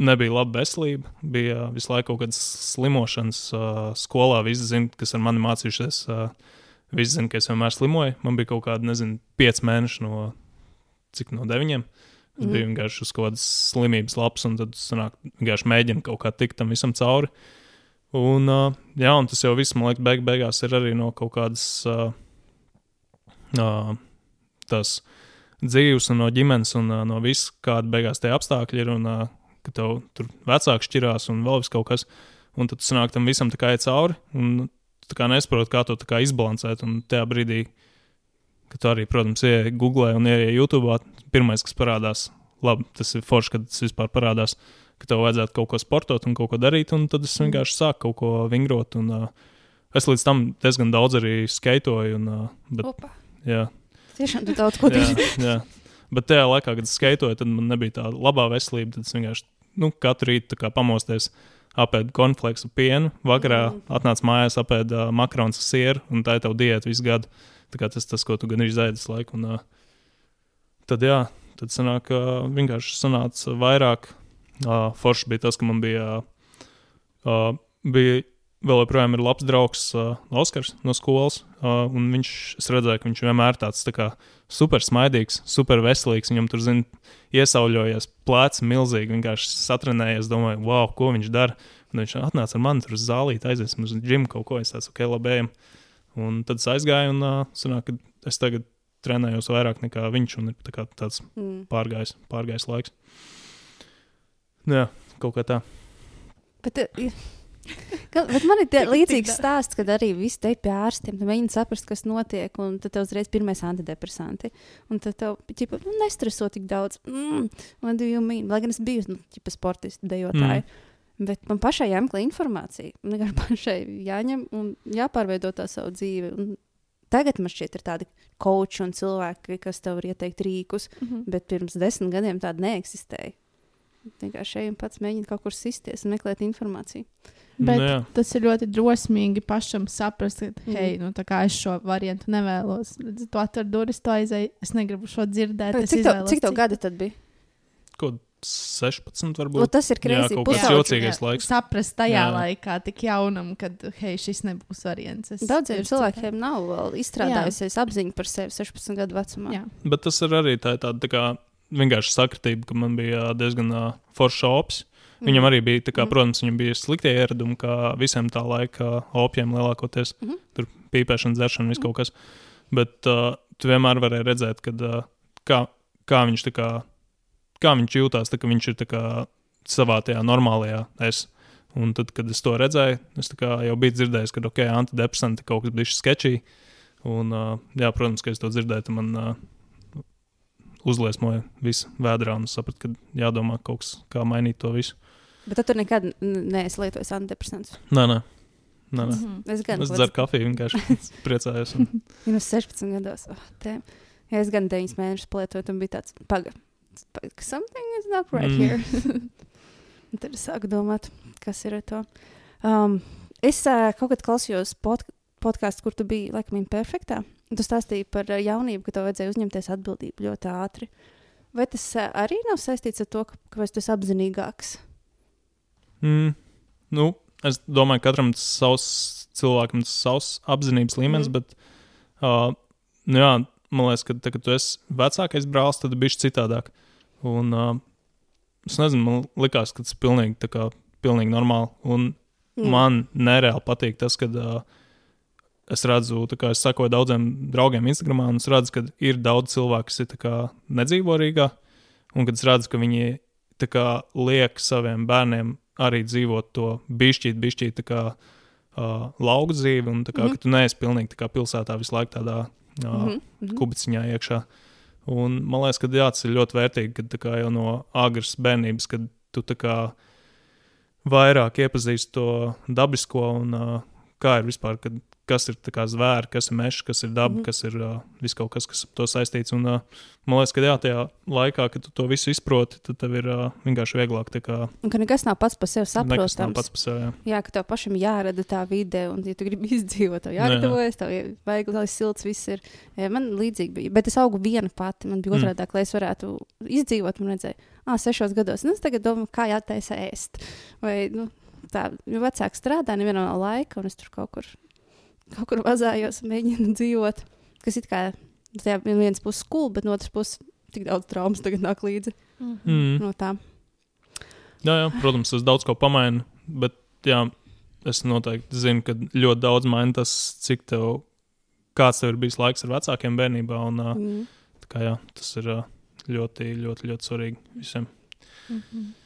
Speaker 2: nebija laba veselība. Bija visu laiku kaut kādas slimošanas uh, skolā. Visi zina, kas ar mani mācījušies. Uh, visi zina, ka es vienmēr slimoju. Man bija kaut kādi, nezinu, pieci mēneši no cik no deviņiem. Es
Speaker 1: Mhm.
Speaker 2: biju vienkārši uz kaut kādas slimības lapas, un tad sanāk, vienkārši mēģinu kaut kā tikt tam visam cauri. Un, uh, jā, un tas jau viss, man liekas, beig beigās ir arī no kaut kādas uh, uh, tās dzīves, un no ģimenes, un uh, no viss, kāda beigās tie apstākļi ir. Un, uh, ka tev tur vecāki šķirās, un vēl vis kaut kas. Un tad sanāk tam visam tā kā iet cauri, un tā kā nesaproti, kā to tā kā izbalansēt. Un tajā brīdī, kad tu arī, protams, ieej Google un ieej YouTube, pirmais, kas parādās, labi, tas ir forši, kad tas vispār parādās, ka tev vajadzētu kaut ko sportot un kaut ko darīt, un tad es vienkārši sāku kaut ko vingrot. Un, uh, es līdz tam diezgan daudz arī skaitoju, un, uh, bet,
Speaker 1: Opa.
Speaker 2: jā,
Speaker 1: Tiešām tu daudz ko
Speaker 2: jā,
Speaker 1: dari.
Speaker 2: jā. Bet tajā laikā, kad es skaitoju, tad man nebija tāda labā veselība. Tad es vienkārši nu, katru rītu tā pamosties, apēdu konfliktu pienu, vakarā
Speaker 1: Mm.
Speaker 2: atnācu mājās, apēdu uh, makaronu ar sieru, un tā ir tava diēta visu gadu. Tas, tas ko tu gan ir izēdis laiku. Un, uh, tad, jā, tad sanāk, uh, vienkārši sanāca vairāk. Uh, forši bija tas, ka man bija, uh, bija vēl joprojām ir labs draugs uh, Oskars no skolas. Uh, viņš, es redzēju, ka viņš vienmēr tāds tā kā super smaidīgs, super veselīgs. Viņam tur, zin, iesauļojies plēts milzīgi, vienkārši satrenējies, domāju, wow, ko viņš dara. Un viņš atnāca ar mani tur uz zālīti, aiziesim uz džimu kaut ko, es tāds, ok, labējam. Un tad es aizgāju, un uh, sanāk, es tagad trenējos vairāk nekā viņš, un ir tā kā tāds
Speaker 1: Mm.
Speaker 2: pārgājis, pārgājis laiks. Nu Jā, kaut kā tā.
Speaker 1: Bet, bet man ir tie
Speaker 3: Tik-
Speaker 1: līdzīgs stāsts, kad arī viss te ir pie ārstiem. Tu mēģini saprast, kas notiek, un tad tev uzreiz pirmais antidepresanti. Un tad tev, ķipa, nu, nestreso tik daudz. Mm, what do you mean? Lai gan es biju, nu, sportists, dejotāji. Mm. Bet man pašai jāmeklē informācija. Man vienkārši pašai jāņem un jāpārveido tā savu dzīvi. Un tagad man šķiet, ir tādi koči un cilvēki, kas tev var ieteikt rīkus,
Speaker 3: Mhm.
Speaker 1: bet pirms desmit gadiem tāda neeksistēja. Vienkārši ej un pats mēģini kaut kur sisties un meklēt informāciju.
Speaker 3: Bet
Speaker 2: Nu, jā.
Speaker 3: tas ir ļoti drosmīgi pašam saprast, ka,
Speaker 1: Mhm.
Speaker 3: hei, nu, tā kā es šo variantu nevēlos. Redz, Tu atver durvis, tu aizēji, es negribu šo dzirdēt. es
Speaker 1: Cik tev,
Speaker 3: izvēlos
Speaker 1: cik tev gadi tad bija?
Speaker 2: Kaut 16
Speaker 1: O,
Speaker 2: varbūt.
Speaker 1: tas ir
Speaker 2: kaut kāds
Speaker 1: Pusauģis.
Speaker 2: jocīgais laiks.
Speaker 3: Saprast tajā
Speaker 2: Jā.
Speaker 3: laikā, tik jaunam, kad, hei, šis nebūs variants. Es
Speaker 1: Daudziem
Speaker 3: ir
Speaker 1: cilvēkiem nav vēl izstrādājusies apziņa par sevi 16 gadu vecumā.
Speaker 3: Jā.
Speaker 2: Bet tas ir arī tā, tāda tā kā vienkārši sakritība, ka man bija diezgan uh, foršs ops.
Speaker 1: Mhm.
Speaker 2: Viņam arī bija, tā kā,
Speaker 1: Mhm.
Speaker 2: protams, viņam bija sliktie ieradumi, kā visiem tā laika opiem lielākoties.
Speaker 1: Mhm.
Speaker 2: Tur pīpēšana, dzeršana, viss kaut kas. Bet uh, tu vienmēr varēji redzēt, kad, uh, kā, kā viņš tā kā, kā viņš jūtās, tā, ka viņš ir kā savā tajā normālajā es. Un tad, kad es to redzēju, es jau biju dzirdējis, ka ok, antidepresanti kaut kas bija sketčī. Un, uh, jā, protams, ka es to dzirdēju, tad man uh, uzliesmoja visu vēdrā un sapratu, ka jādomā kaut kas, kā mainīt to visu.
Speaker 1: Bet tu nekad neesi lietojis antidepresantus.
Speaker 2: Nē, nē. Nē, nē.
Speaker 3: Mhm.
Speaker 1: Es gan
Speaker 2: Es dzeru kafiju, vienkārši priecājos. Un...
Speaker 1: Ja no 16 gados. Oh, tēm. ja es gan 9 mēnešus lietoju, tad bija tāds pagaidi. Something is not right
Speaker 2: Mm.
Speaker 1: here. Tad es sāku domāt, kas ir to. Um, es uh, kaut kad klausījos pod podkāstu, kur tu biji laikam imperfektā. Tu stāstīji par uh, jaunību, ka tev vajadzēja uzņemties atbildību ļoti ātri. Vai tas uh, arī nav saistīts ar to, ka, ka tu esi apzinīgāks?
Speaker 2: Mm, nu, es domāju, ka katram tas savs cilvēkam tas savs apzinības līmenis, mm. bet uh, nu jā, man liekas, ka, tā, kad tu esi vecākais brālis, tad bija citādāk. Un, uh, es nezinu, man likās, ka tas ir pilnīgi, kā, pilnīgi normāli. Un
Speaker 1: Mm.
Speaker 2: man nereāli patīk tas, kad uh, es redzu, kā es sakoju daudziem draugiem Instagram, un es redzu, ka ir daudz cilvēku, kas ir kā nedzīvo Rīgā, un kad es redzu, ka viņi kā liek saviem bērniem arī dzīvot to bišķīt, bišķīt kā uh, lauku dzīvi, un kā,
Speaker 1: Mhm.
Speaker 2: ka tu neesi pilnīgi pilsētā visu laiku tādā uh,
Speaker 1: Mhm, mhm.
Speaker 2: kubiciņā iekšā. Un man liekas, ka jā, tas ir ļoti vērtīgi, kad jau no agras bērnības, kad tu vairāk iepazīsti to dabisko un uh, kā ir vispār, kad, kas ir zvēri, kas ir mežs, kas ir daba, mm -hmm. kas ir uh, viss kaut kas, kas to saistīts. Un, uh, man liekas, ka jā, tajā laikā, kad tu to visu izproti, tad tev ir uh, vienkārši vieglāk kā
Speaker 1: Un ka nekas nav pats par sevi
Speaker 2: nekas nav
Speaker 1: saprotams.
Speaker 2: pats par sevi. Jā.
Speaker 1: Jā, ka tev pašam jārada tā vide, un, ja tu gribi izdzīvot, tev jāgatavojas, tev vajag, lai silts viss ir. Man līdzīgi bija, bet es augu viena pati. Man bija
Speaker 2: Mm.
Speaker 1: otrādi, lai es varētu izdzīvot. Man redzēja, ah, sešos gados. Nu, es tagad domāju, kā jātaisa ēst. Vai, nu, tā, jo vecāki strādā, nevienam nav laika, un es tur kaut kur, kaut kur vazājos un mēģinu dzīvot. Kas it kā, tajā vienas puses skolu, bet no otras puses tik daudz traumas tagad nāk līdzi
Speaker 2: Mm.
Speaker 1: no tā.
Speaker 2: Jā, jā, protams, tas daudz ko pamaina, bet jā, es noteikti zinu, ka ļoti daudz maina tas, cik tev, kāds tev ir bijis laiks ar vecākiem bērnībā. Un,
Speaker 1: Mm.
Speaker 2: tā kā, jā, tas ir uh, ļoti, ļoti, ļoti svarīgi visiem.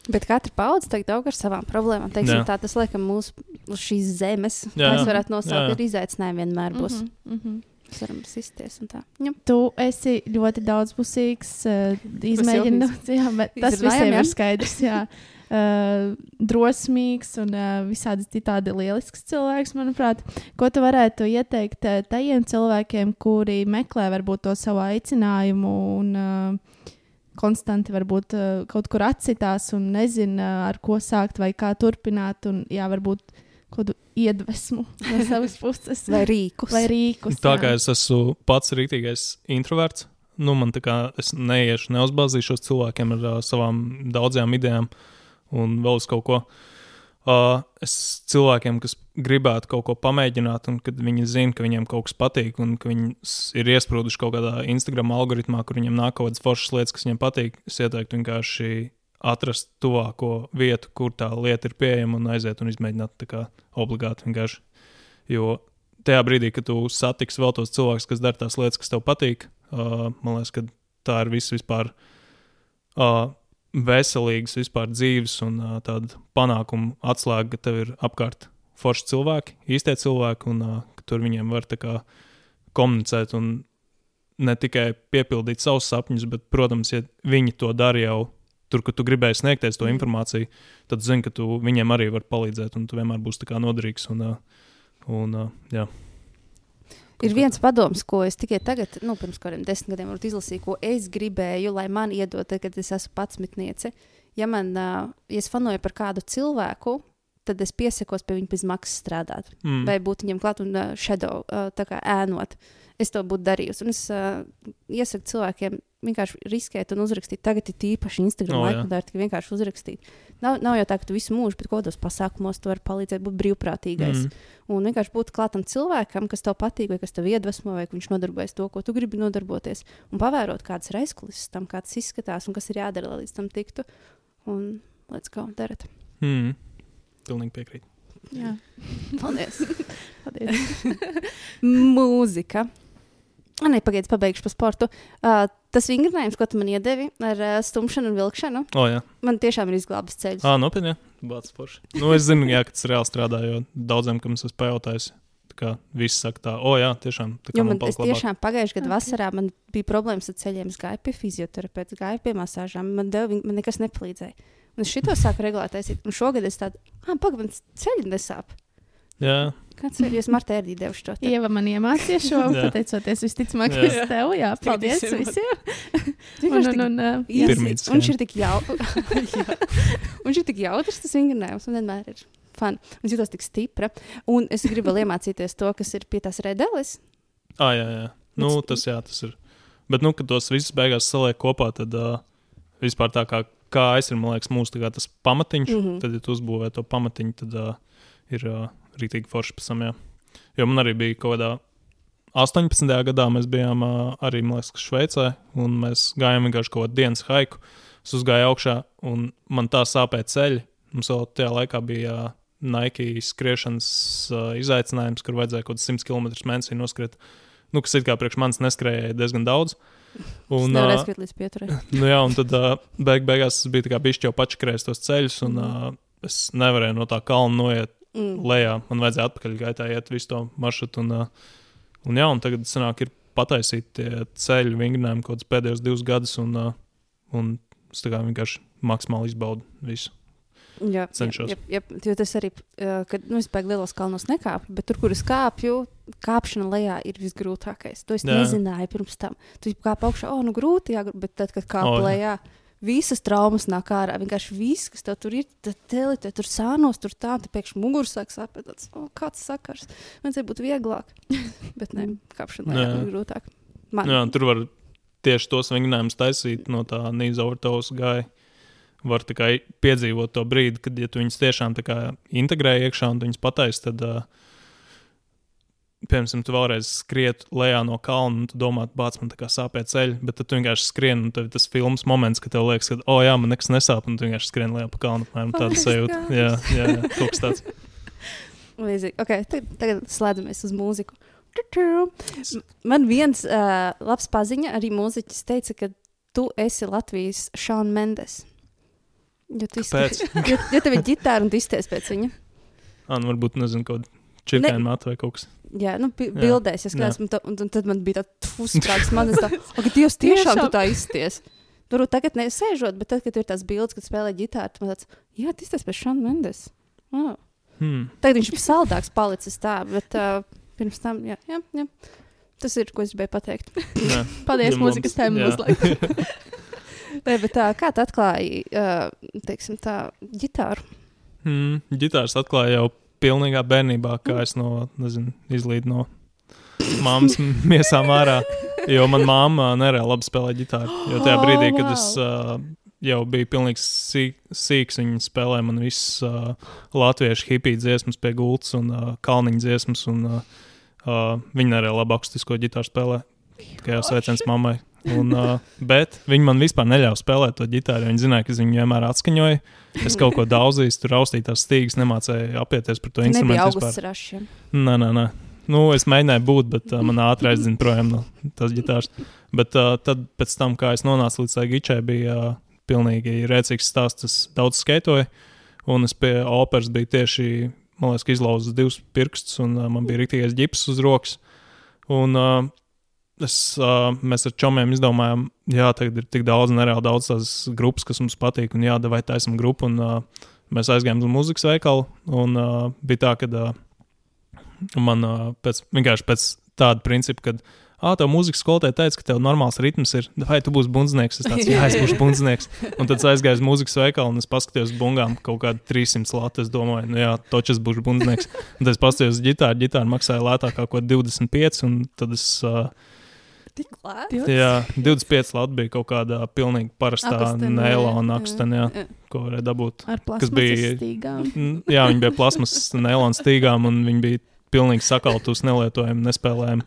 Speaker 1: Bet katra paudze tagad aug ar savām problēmām. Teiksim,
Speaker 2: Jā.
Speaker 1: tā, tas, laikam, mūsu uz šīs zemes,
Speaker 2: Jā,
Speaker 1: mēs varētu nosaukt, ir izaicinājumi vienmēr būs. Mm
Speaker 3: Mhm, mhm.
Speaker 1: -hmm. Mēs varam sisties un tā. Jā.
Speaker 3: Tu esi ļoti daudzpusīgs, uh, izmēģinot, jā, bet tas visiem ir skaidrs. Jā. Uh, drosmīgs un uh, visādi citādi lielisks cilvēks, manuprāt. Ko tu varētu ieteikt uh, tajiem cilvēkiem, kuri meklē varbūt to savu aicinājumu un uh, konstanti varbūt uh, kaut kur atsitās un nezina, ar ko sākt vai kā turpināt, un jā, varbūt kaut kādu iedvesmu no savas puses
Speaker 1: Vai rīkus.
Speaker 3: vai rīkus.
Speaker 2: Tā
Speaker 3: jā.
Speaker 2: kā es esmu pats rītīgais introverts, nu, man tā kā es neiešu, neuzbāzīšos cilvēkiem ar uh, savām daudzajām idejām un vēl uz kaut ko. Uh, es cilvēkiem, kas gribētu kaut ko pamēģināt, un kad viņi zina, ka viņiem kaut kas patīk, un ka viņi ir iesprūduši kaut kādā Instagram algoritmā, kur viņiem nāk kaut kādas foršas lietas, kas viņiem patīk, es ieteiktu vienkārši atrast tuvāko vietu, kur tā lieta ir pieejama, un aiziet un izmēģināt tā kā obligāti vienkārši. Jo tajā brīdī, kad tu satiksi vēl tos cilvēkus, kas dara tās lietas, kas tev patīk, uh, man liekas, ka tā ir viss vispār uh, veselīgas vispār dzīves un uh, tāda panākuma atslēga, ka tev ir apkārt forši cilvēki, īstie cilvēki, un uh, tur viņiem var tā kā komunicēt un ne tikai piepildīt savus sapņus, bet, protams, ja viņi to dara jau tur, kur tu gribēji sniegties to informāciju, tad zini, ka tu viņiem arī vari palīdzēt, un tu vienmēr būsi noderīgs. Un, un, jā.
Speaker 1: Ir viens padoms, ko es tikai tagad, nu, pirms kādiem desmit gadiem izlasīju, ko es gribēju, lai man iedod, tad, kad es esmu pats mitniece. Ja man, uh, ja es fanoju par kādu cilvēku, tad es piesakos pie viņa bez maksas strādāt.
Speaker 2: Mm.
Speaker 1: vai būt viņam klāt un uh, shadow, uh, tā kā ēnot. Es to būtu darījusi. Un es uh, iesaku cilvēkiem vienkārši riskēt un uzrakstīt. Tagad ir tīpaši Instagram oh,
Speaker 2: jā.
Speaker 1: laikā, tā ir vienkārši uzrakstīt. Nav, nav jau tā, ka tu visu mūžu, bet kādos pasākumos tu vari palīdzēt, būt brīvprātīgais.
Speaker 2: Mm.
Speaker 1: Un vienkārši būt klātam cilvēkam, kas tev patīk, vai kas tev iedvesmo, vai viņš nodarbojas to, ko tu gribi nodarboties. Un pavērot, kādas ir aizkulisēs tam, kā tas izskatās un kas ir jādara, lai līdz tam tiktu. Un let's go, darat.
Speaker 2: Mm. Pilnīgi piekrītu.
Speaker 3: Jā,
Speaker 1: Paldies!
Speaker 3: paldies.
Speaker 1: Mūzika. Ah, Nē, pagaidiet, pabeigšu par sportu. Uh, tas vingrinājums, ko tu man iedevi ar uh, stumšanu un vilkšanu,
Speaker 2: O, jā,
Speaker 1: man tiešām ir izglābis ceļus.
Speaker 2: ah, nopietni. Bācis forši. Nu, es zinu, jā, ka tas reāli strādā, jo daudziem, kam es esmu pajautājis, tā kā visi saka tā, o, jā, tiešām. Tā man
Speaker 1: man, es tiešām pagājušajā gadā
Speaker 3: Ok.
Speaker 1: vasarā man bija problēmas ar ceļiem. Es gāju pie fizioterapeita, gāju pie masāžām. Man, deva, viņ- man nekas nepalīdzēja. Un es šito sāku regulāri taisīt. Un šogad es tādu, ah, pagaidi, man ceļi nesāp.
Speaker 2: Jā,
Speaker 1: Kāds ir? Jūs Marta ērdī devu šo te.
Speaker 3: Ieva man iemācīja šo, pateicoties visticamāk, uz tevi. Jā, paldies
Speaker 1: visiem.
Speaker 3: Un, un, un, uh,
Speaker 1: Yes.
Speaker 2: Pirmītes
Speaker 1: Un viņš
Speaker 2: skan.
Speaker 1: ir tik jautrs. viņš ir tik jautrs, tas vingrinājums. Un vienmēr ir fun. Un jūtos tik stipra. Un es gribu vēl iemācīties to, kas ir pie tās redeles.
Speaker 2: ah, jā, jā. Nu, tas, jā, tas ir. Bet, nu, kad tos visus beigās saliek kopā, tad uh, vispār tā kā, kā es ir, man liekas, mūsu tas pamatiņš. Mm. -hmm. Tad, ja tu uzbūvē to pamatiņu, tad uh, ir uh, rītīgi forši pēc tam, jā. Jo man arī bija kaut kādā 18. gadā mēs bijām arī, liekas, ka Šveicē, un mēs gājām vienkārši kaut kādu dienas haiku. Es uzgāju augšā, un man tā sāpēja ceļi. Mums vēl tajā laikā bija Nike skriešanas izaicinājums, kur vajadzēja kaut kāds 100 km mēnesī noskriet. Nu, kas it kā priekš manis neskrēja diezgan daudz.
Speaker 1: Un, nevar
Speaker 2: uh,
Speaker 1: līdz pieturai.
Speaker 2: nu, jā, un tad uh, beig, beigās es biju tā kā bišķi jau pačakrējis tos ceļus, un uh, es nevarēju no tā kalna noiet
Speaker 1: Mm.
Speaker 2: lejā. Man vajadzēja atpakaļ gaitā iet visu to maršrutu. Un, uh, un, jā, un tagad sanāk, ir pataisīti tie ceļu vingrinājumi kaut kādus pēdējos divus gadus, un, uh, un es tā kā vienkārši maksimāli izbaudu visu.
Speaker 1: Jā,
Speaker 2: Cenšos.
Speaker 1: Jā, jā, jā, jo tas arī, uh, kad nu, es pēc lielos kalnos nekāpu, bet tur, kur es kāpju, kāpšana lejā ir visgrūtākais. To es
Speaker 2: Jā.
Speaker 1: nezināju pirms tam. Tu kāp augšā, oh, nu grūti, jā, bet tad, kad kāp
Speaker 2: O,
Speaker 1: oh,
Speaker 2: jā.
Speaker 1: Visas traumas nāk ārā. Vienkārši viss, kas tev tur ir, tad teli, te tur sānos, tur tā, tad pēkšņi muguras sāk sāpēt. Tāds, oh, kāds sakars. Vajadzēja būt vieglāk. bet nē,
Speaker 2: Jā.
Speaker 1: ir grūtāk. Man,
Speaker 2: Jā, tur var tieši tos vingrinājumus taisīt no tā nīzaurtaus gāja. Var kā piedzīvot to brīdi, kad ja tu viņus tiešām integrē iekšā un tu viņus pataisi, tad, uh, piemēram, tu vēlreiz skriet lejā no kalna un tu domā, bāc, man tā kā sāpē ceļi, bet tad tu vienkārši skrien un tev ir tas filmas moments, kad tev liekas, ka, oh, jā, man nekas nesāp, un tu vienkārši skrien lejā pa kalnu. apmēram
Speaker 1: Oh
Speaker 2: Tāda
Speaker 1: my
Speaker 2: sajūta. Jā, jā, jā, kaut kas tāds.
Speaker 1: Līdzīgi. Okay, tagad, tagad slēdzamies uz mūziku. Man viens uh, labs paziņa, arī mūziķis teica, ka tu esi Latvijas Šāna Mendes. Jo, tu izskaties- jo, jo tev ir ģitāra un tu izties pēc viņa.
Speaker 2: Ah, nu, varbūt, nezinu, kaut kāda čirkāņa matu vai kaut kas.
Speaker 1: Jā, nu, bildēs, ja skatās, un, ta- un, un tad man bija tāds uzsprāgs, man tas tā, ok, Dievs, tiešām tu tā izties. Varbūt tagad nesēžot, bet tad, kad ir tās bildes, kad spēlē ģitāru, tad man tāds, jā, tu izties pēc Šāna Mendes. Wow.
Speaker 2: Hmm.
Speaker 1: Tagad viņš ir saldāks palicis tā, bet uh, pirms tam, jā, jā, jā. Tas ir, ko es gribēju pateikt.
Speaker 3: Paldies, mūzikas
Speaker 2: jā.
Speaker 3: uzliek.
Speaker 1: Nē, bet tā, kā tu atklāji, uh, teiksim, tā ģitāru?
Speaker 2: Mm, ģitārs atklāja jau pilnīgā bērnībā, kā es no, nezinu, izlīdu no mammas miesām ārā. Jo manā māmā nereāli labi spēlēja ģitāru. Jo tajā
Speaker 3: Oh,
Speaker 2: brīdī, kad es uh, jau biju pilnīgi sīk, sīks, viņa spēlēja man visas uh, latviešu hipiju dziesmas pie gultas un uh, kalniņa dziesmas. Un, uh, uh, viņa nereāli labi akustisko ģitāru spēlē. Tikai sveiciens mammai. Un, uh, bet viņi man vispār neļāva spēlēt to ģitāru. Viņi zināja, ka es viņu vienmēr atskaņoju. Es kaut ko daudzīju, tur raustīju tās stīgas, nemācēju apieties par to instrumentu.
Speaker 1: augusts
Speaker 2: vispār.
Speaker 1: rašiem.
Speaker 2: Nē, nē, nē. Nu, es mēģināju būt, bet uh, man ātri aizdzina projām no tās ģitāras. Bet uh, tad, tam, kā es nonācu līdz tai gičai, bija uh, pilnīgi rēcīgs stāsts. Es daudz skaitoju, un es pie operas biju tieši, man liekas, ka izlauzis divus pirkstus, un uh, man bija rīktīgais ģips uz rokas. Un, uh, es, uh, mēs ar čomiem izdomājām, jā, tagad ir tik daudz, nereāli daudz tās grupas, kas mums patīk, un jā, vai taisam grupu. Un, uh, mēs aizgājām uz muzikas veikalu, un uh, bija tā, ka uh, man uh, pēc, vienkārši pēc tāda principa, ka. Ah, tev mūzikas skolotāja teica, ka tev normāls ritms ir. Vai tu būsi bundznieks? Es tāds, jā, es būšu bundznieks. Un tad aizgāju uz mūzikas veikalu un es paskatījos uz bungām kaut kādu 300 latu. Es domāju, nu jā, točs būšu bundznieks. Un tad es paskatījos uz ģitāru. Ģitāra maksāja lētāk kaut ko 25. Un tad es, uh,
Speaker 1: Tik lēti.
Speaker 2: jā, 25 latu bija kaut kādā pilnīgi parastā neilona
Speaker 1: Jā.
Speaker 2: ko varēja dabūt.
Speaker 3: Ar
Speaker 2: Kas
Speaker 3: plasmasas
Speaker 2: bija-
Speaker 3: stīgām.
Speaker 2: Jā, viņi bija plasmas neilons stīgām, un viņi bija pilnīgi sakaltus, nelietojami, nespēlējami.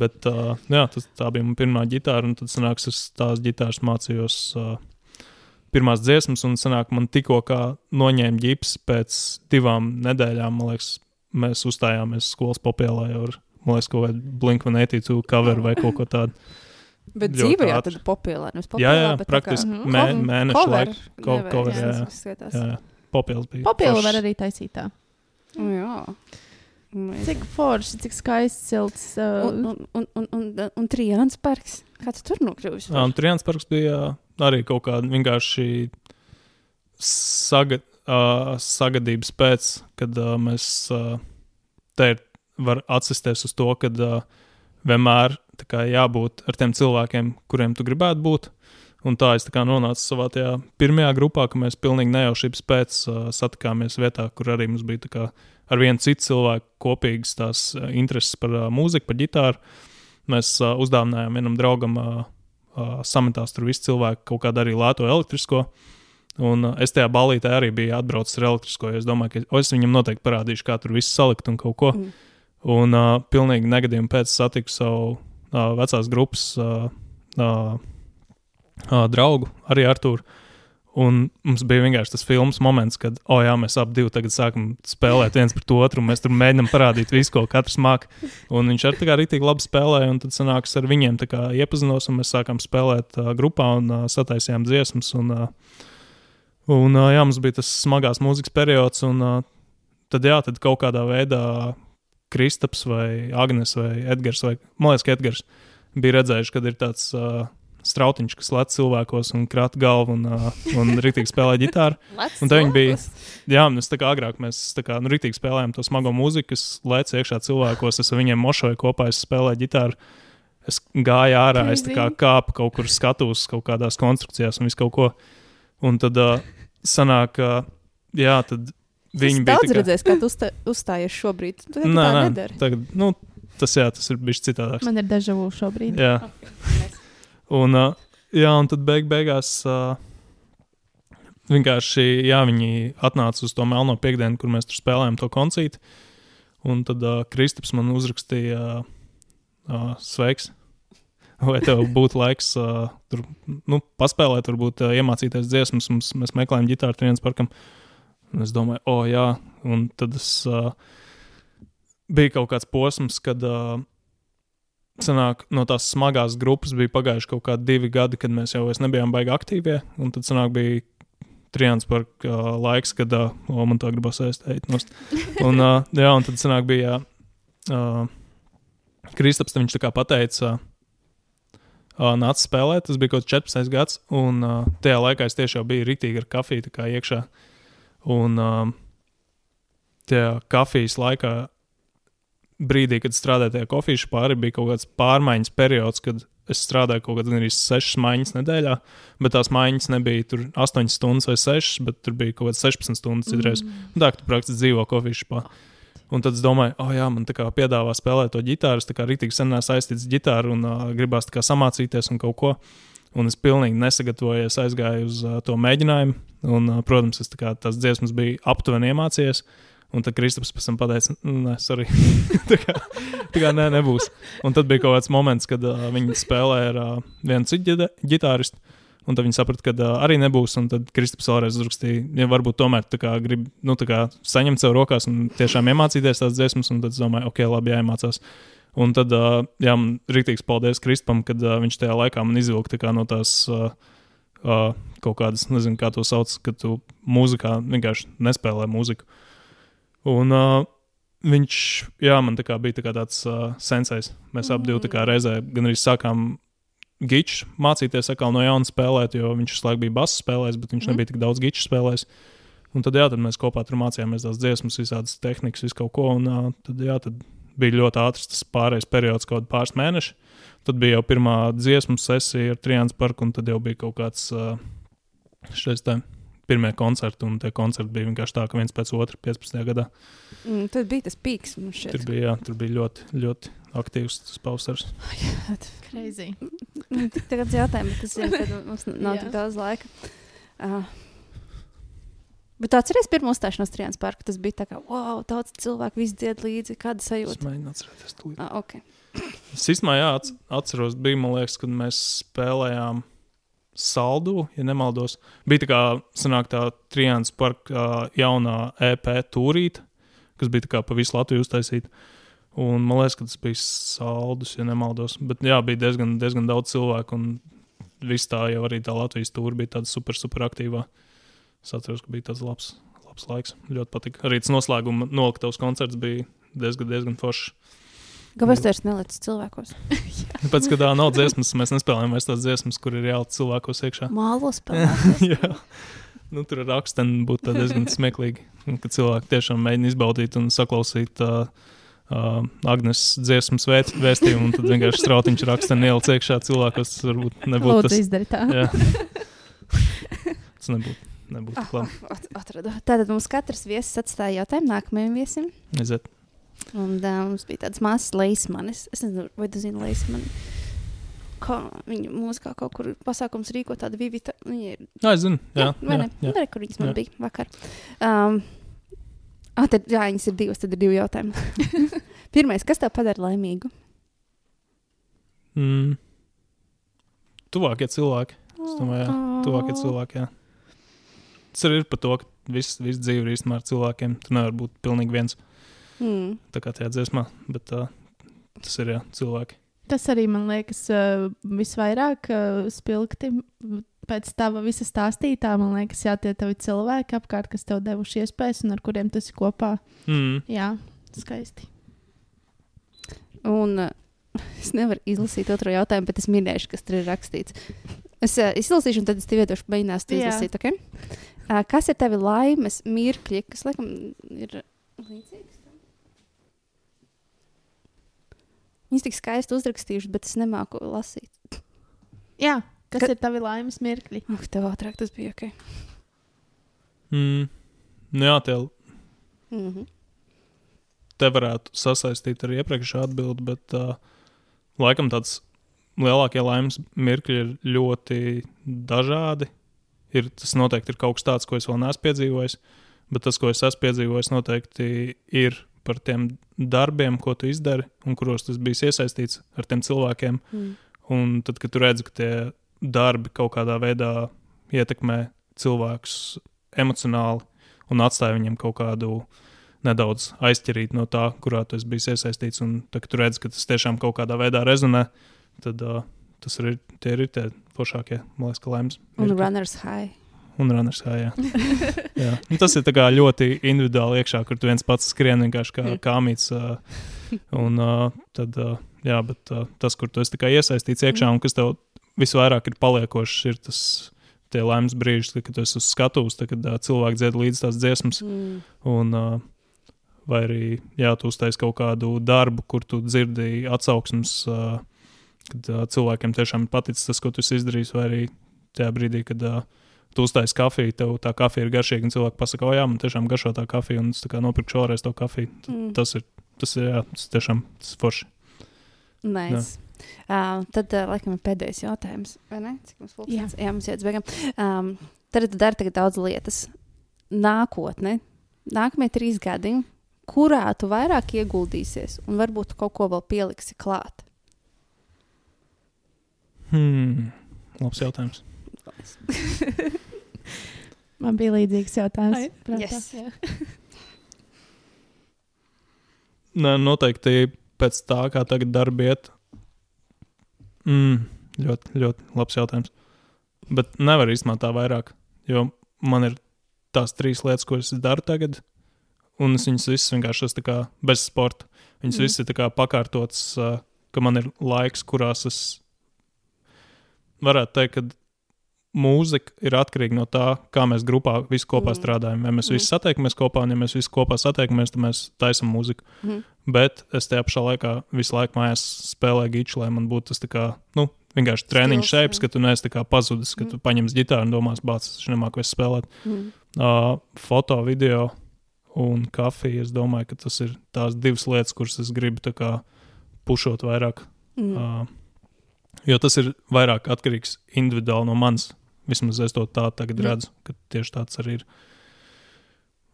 Speaker 2: Bet uh, jā, tas, tā bija mana pirmā ģitāra, un tad sanāks, es tās ģitāras mācījos uh, pirmās dziesmas, un sanāk, man tikko kā noņēma ģips pēc divām nedēļām, man liekas, mēs uzstājāmies skolas popielā jau ar, man liekas, kaut kādu Blink-182 cover vai kaut ko tādu.
Speaker 1: Bet dzīvē jau populāra. nevis
Speaker 2: Jā, jā,
Speaker 1: bet tā kā-
Speaker 2: praktiski
Speaker 3: Mhm.
Speaker 2: mē,
Speaker 1: Cover-
Speaker 2: mēnešu
Speaker 1: cover
Speaker 2: laiku. ko-
Speaker 1: jā.
Speaker 2: Popielas bija. Foršs.
Speaker 3: var arī taisīt tā.
Speaker 1: Nu, Jā.
Speaker 3: Cik forši, cik skaists, silts. Uh,
Speaker 1: Un, un, un, un, un, un Trijāns parks. Kā tu tur nokļuvis?
Speaker 2: Jā, un Trijāns parks bija arī kaut kāda vienkārši saga, uh, sagadības pēc, kad uh, mēs uh, te ir, var atsisties uz to, ka uh, vienmēr kā, jābūt ar tiem cilvēkiem, kuriem tu gribētu būt. Un tā es tā nonācu savā tajā pirmajā grupā, ka mēs pilnīgi nejaušības pēc uh, satikāmies vietā, kur arī mums bija kā ar vienu citu cilvēku kopīgas tās uh, intereses par uh, mūziku, par ģitāru. Mēs uh, uzdāvinājām vienam draugam uh, uh, sametās tur visi cilvēki kaut kādu arī lēto elektrisko. Un es tajā balītē arī biju atbraucis ar elektrisko. Es domāju, ka es viņam noteikti parādīšu, kā tur viss salikt un kaut ko.
Speaker 1: Mm.
Speaker 2: Un uh, pilnīgi negadījumi pēc satiku savu uh, vecās grupas uh, uh, uh, draugu, arī Arthuru. Un mums bija vienkārši tas filmas moments, kad, oh, jā, mēs abi tagad sākam spēlēt viens pret otru, un mēs tur mēģinām parādīt visu, ko katrs māca. Un viņš arī tā kā rītīgi labi spēlēja, un tad sanāks ar viņiem iepazinos, un mēs sākām spēlēt uh, grupā un uh, sataisījām dziesmas. Un, uh, un uh, jā, mums bija tas smagās mūzikas periods, un uh, tad, jā, tad kaut kādā veidā Kristaps vai Agnēs vai Edgars, vai man liekas, ka Edgars bija redzējuši, kad ir tāds. Uh, strautiņš, kas lec cilvēkos un krata galvu un, uh, un rīktīgi spēlē ģitāru. un tā viņi bija. Jā, mēs tā kā agrāk mēs tā kā nu, rīktīgi spēlējām to smago mūziku, kas lec iekšā cilvēkos. Es ar viņiem mošoju kopā, es spēlēju ģitāru. Es gāju ārā, es kā kāpu kaut kur skatos, kaut kādās konstrukcijās un visu kaut ko. Un tad uh, sanāk, uh, jā, tad viņi
Speaker 1: bija. Daudz
Speaker 2: kā...
Speaker 1: redzēs, kā tu uzstā, uzstājies šobrīd. Tu
Speaker 2: nē, nē, tagad, nu, tas, jā, tas ir bijis citādāk.
Speaker 3: Man ir dažu šobrīd.
Speaker 2: Jā. Un, uh, jā, un tad beig beigās uh, vienkārši jā, viņi atnāca uz to melno piekdienu, kur mēs tur spēlējām to koncīti. Un tad uh, Kristaps man uzrakstīja, uh, sveiks, vai tev būtu laiks uh, tur nu, paspēlēt, varbūt uh, iemācīties dziesmas. Mums, mēs meklējam ģitāru trījus parkam. Un es domāju, o, oh, jā, un tad es, uh, bija kaut kāds posms, kad uh, sanāk, no tās smagās grupas bija pagājuši kaut kādi divi gadi, kad mēs jau nebijām baigi aktīvie. Un tad sanāk, bija trijāns par uh, laiks, kad uh, o, man tā gribas aizteikt. Un, uh, jā, un tad sanāk, bija uh, Kristaps, viņš tā kā pateica. Uh, nāca spēlēt, tas bija kaut kāds 14 gads, un uh, tajā laikā es tiešām biju rītīgi ar kafiju iekšā. Un uh, tajā kafijas laikā brīdī, kad strādāju tajā kofīšu pāri, bija kaut kāds pārmaiņas periods, kad es strādāju kaut kādā arī 6 maiņas nedēļā, bet tās maiņas nebija tur 8 stundas vai 6, bet tur bija kaut kāds 16 stundas citreiz. Mm. Tā kā tu praktiski dzīvo kofīšu pāri. Un tad es domāju, oh, jā, man tā kā piedāvā spēlēt to ģitāru. Es tā kā rītīgi sen saistīts ar ģitāru un uh, gribās samācīties un kaut ko. Un es pilnīgi nesagatavojos, aizgāju uz uh, to mēģinājumu. Un, uh, protams, es tā kā tās dziesmas biju aptuveni iemācījies. Un tad Kristaps pēc tam pateica, nē, sorry. tā, kā, tā kā nē, nebūs. Un tad bija kaut kāds moments, kad uh, viņi spēlēja ar uh, vienu citu ģitāristu. Un tad viņi saprata, ka uh, arī nebūs. Un tad Kristaps vēlreiz uzrakstīja, ja varbūt tomēr kā, grib nu, kā, saņemt sev rokās un tiešām iemācīties tās dziesmas. Un tad es domāju, ok, labi, jāiemācās. Un tad, jā, man rīktīgs paldies Kristapam, kad viņš tajā laikā man izvilka tā no tās. Kaut kādas, nezinu, kā to sauc, kad tu mūzikā vienkārši nespēlē mūziku. Un viņš, jā, man tā kā bija tā tāds sensējs. Mēs mm. abi divi reizē gan arī sākām gičs mācīties atkal no jauna spēlēt, jo viņš visu laiku bija bass spēlējis, bet viņš mm. nebija tik daudz gičs spēlējis. Un tad, jā, tad mēs kopā tur mācījāmies tās dziesmas, visādas tehnikas, visu kaut ko. Un uh, tad, jā, tad bija ļoti ātrs tas pārējais periods, kaut pāris mēneši. Tad bija jau pirmā dziesmu sesija ar Triāns parku, un tad jau bija kaut kāds šis te pirmie koncerti, un tie koncerti bija vienkārši tā, ka viens pēc otra 15. gadā.
Speaker 1: Mm, tad bija tas pīks.
Speaker 2: Tur bija, jā, tur bija ļoti, ļoti aktīvs tas pausars.
Speaker 3: Crazy.
Speaker 1: Nu, tagad jautājums, tas ir, kad mums nav tik daudz laika. Uh, Bet tu atceries pirmo uzstāšanos Trijānas parkā? Tas bija tā kā, wow, daudz cilvēku, visi dzied līdzi. Kāda sajūta?
Speaker 2: Es mēģinu atcerēties to.
Speaker 1: Ah, okay.
Speaker 2: Es īstenībā, jā, atceros, bija, man liekas, kad mēs spēlējām saldu, ja nemaldos. Bija tā kā sanāk, tā Trijāns parka jaunā EP tūrīte, kas bija pa visu Latviju uztaisīta. Un man liekas, ka tas bija saldus, ja nemaldos. Bet jā, bija diezgan, diezgan daudz cilvēku. Un viss tā jau arī tā Latvijas tūri bija tāda super, super aktīvā. Es atceros, ka bija tāds labs, labs laiks. Ļoti patika. Arī tas noslēguma noliktavas koncerts bija diezgan, diezgan foršs.
Speaker 1: Kāpēc tu nelicis cilvēkos?
Speaker 2: Pēc tam, kad nav dziesmas, mēs nespēlējam vairs tās dziesmas, kur ir jāliek cilvēkos iekšā.
Speaker 1: Mālos spēlēt.
Speaker 2: nu, tur ar rakstiem būtu diezgan smieklīgi, ka cilvēki tiešām mēģina izbaudīt un saklausīt uh, uh, Agnēs dziesmas vēst, vēstījumu, un tad vienkārši strautiņš raksta un ieliec iekšā cilvēkos. Tas varbūt nebūtu
Speaker 3: Lūdzu, tas. Izdari tā.
Speaker 2: tas nebūtu. Nebūtu oh,
Speaker 1: atradu. Tātad mums katrs viesis atstāja jautājumu nākamajam viesim.
Speaker 2: Aiziet.
Speaker 1: Un uh, mums bija tāds mazs leismanis. Es nezinu, vai tu zini leismani. Kā viņa mūzikā kaut kur pasākums rīko tādu vivita. Viņa ir.
Speaker 2: Jā, es zinu. Jā,
Speaker 1: jā, jā, jā. jā. kur viņas man jā. bija vakar. Um, ah, tad, jā, viņas ir divas, tad ir divi jautājumi. Pirmais, kas tev padara laimīgu?
Speaker 2: Mm. Tuvākie cilvēki. Es domāju, tuvākie cilvēki. Jā. Tas arī ir par to, ka viss vis dzīve ir īstenībā ar cilvēkiem. Tur nevar būt pilnīgi viens.
Speaker 1: Mm.
Speaker 2: Tā kā tajā dziesmā, bet uh, tas ir jā, cilvēki.
Speaker 3: Tas arī man liekas uh, visvairāk uh, spilgti. Pēc tava visa stāstītā, man liekas, jā, tie tavi cilvēki apkārt, kas tev devuši iespējas un ar kuriem tu esi kopā.
Speaker 2: Mm.
Speaker 3: Jā, skaisti.
Speaker 1: Un uh, es nevaru izlasīt otro jautājumu, bet es minēšu, kas tur ir rakstīts. Es uh, izlasīšu, un tad es tev iedošu, mēģināšu to izlasīt. Okay? Uh, kas ir tavi laimes mirkļi, kas laikam ir līdzīgs? Viņas tik skaisti uzrakstījušas, bet es nemāku lasīt.
Speaker 3: Jā, kas
Speaker 1: Ka-
Speaker 3: ir tavi laimes mirkļi?
Speaker 1: Ak, tev ātrāk tas bija ok.
Speaker 2: Mm. Nu, jā, tie,
Speaker 1: Mm -hmm.
Speaker 2: te varētu sasaistīt ar iepriekšējo atbildi, bet uh, laikam tāds lielākie laimes mirkļi ir ļoti dažādi. Ir, tas noteikti ir kaut kas tāds, ko es vēl neesmu piedzīvojis, bet tas, ko es esmu piedzīvojis, noteikti ir par tiem darbiem, ko tu izdari un kuros tas bijis iesaistīts ar tiem cilvēkiem.
Speaker 1: Mm.
Speaker 2: Un tad, kad tu redzi, ka tie darbi kaut kādā veidā ietekmē cilvēkus emocionāli un atstāja viņiem kaut kādu nedaudz aizķerīt no tā, kurā tu esi bijis iesaistīts, un tad, kad tu redzi, ka tas tiešām kaut kādā veidā rezonē, tad uh, tas ir, tie ir tie foršākie, man liekas, ka laimes.
Speaker 1: Un
Speaker 2: mirkļi.
Speaker 1: runners high.
Speaker 2: Un runners high, jā. jā. Un tas ir ļoti individuāli iekšā, kur tu viens pats skrien vienkārši kā
Speaker 1: Mm.
Speaker 2: kāmīts. Un tad, jā, bet tas, kur tu esi iesaistīts iekšā un kas tev visvairāk ir paliekošs, ir tas tie laimes brīži, kad, kad tu esi uz skatuves, kad uh, cilvēki dzied līdz tās dziesmas.
Speaker 1: Mm.
Speaker 2: Un, uh, vai arī, jā, tu uztaisīji kaut kādu darbu, kur tu dzirdēji atsauksmes, uh, kad uh, cilvēkiem tiešām ir paticis tas, ko tu esi izdarījis, vai arī tajā brīdī, kad uh, tu uztaisīji kafiju, tev tā kafija ir garšīga, un cilvēki pasakā, o jā, man tiešām garšo tā kafija, un es nopirku šoreiz to kafiju.
Speaker 1: Mm.
Speaker 2: Tas ir, tas ir, jā, tas tiešām tas ir forši.
Speaker 1: Nice. Uh, tad, uh, laikam, ir pēdējais jautājums. Vai ne? Cik mums pulkstenis? Jā, jā mums uz beigām. Um, tad tu dari tagad daudz lietas. Nākotne, nākamie trīs gadi, kurā tu vairāk ieguldīsies un varbūt kaut ko vēl pieliksi klāt.
Speaker 2: Hmm, labs jautājums.
Speaker 3: Man bija līdzīgs jautājums.
Speaker 1: Ai, yes.
Speaker 2: Nē, noteikti pēc tā, kā tagad darbi iet. Mm, ļoti, ļoti labs jautājums. Bet nevar īstenībā tā vairāk, jo man ir tās trīs lietas, ko es daru tagad, un es viņas visas vienkārši esmu tā kā bez sporta. Viņas
Speaker 1: Mm.
Speaker 2: visas ir tā kā pakārtotas, ka man ir laiks, kurās es varētu teikt, ka mūzika ir atkarīga no tā, kā mēs grupā visi kopā
Speaker 1: Mm.
Speaker 2: mm. strādājam. Ja mēs
Speaker 1: Mm.
Speaker 2: visi satiekamies kopā, un ja mēs visi kopā satiekamies, tad mēs taisām mūziku.
Speaker 1: Mhm.
Speaker 2: Bet es tajā pašā laikā visu laiku mājās spēlēju giču, lai man būtu tas tā kā, nu, vienkārši treniņš
Speaker 1: jā.
Speaker 2: ka tu neesi pazudis, ka
Speaker 1: Mhm.
Speaker 2: tu paņemsi ģitāru un domās, bācis, es nemāku vairs spēlēt.
Speaker 1: Mm.
Speaker 2: Uh, foto, video un kafija. Es domāju, ka tas ir tās divas lietas, kuras es gribu pušot vairāk.
Speaker 1: Mm.
Speaker 2: Uh, jo tas ir vairāk atkarīgs individuāli no manis. Vismaz es to tā tagad
Speaker 1: Jā.
Speaker 2: redzu, ka tieši tāds arī ir.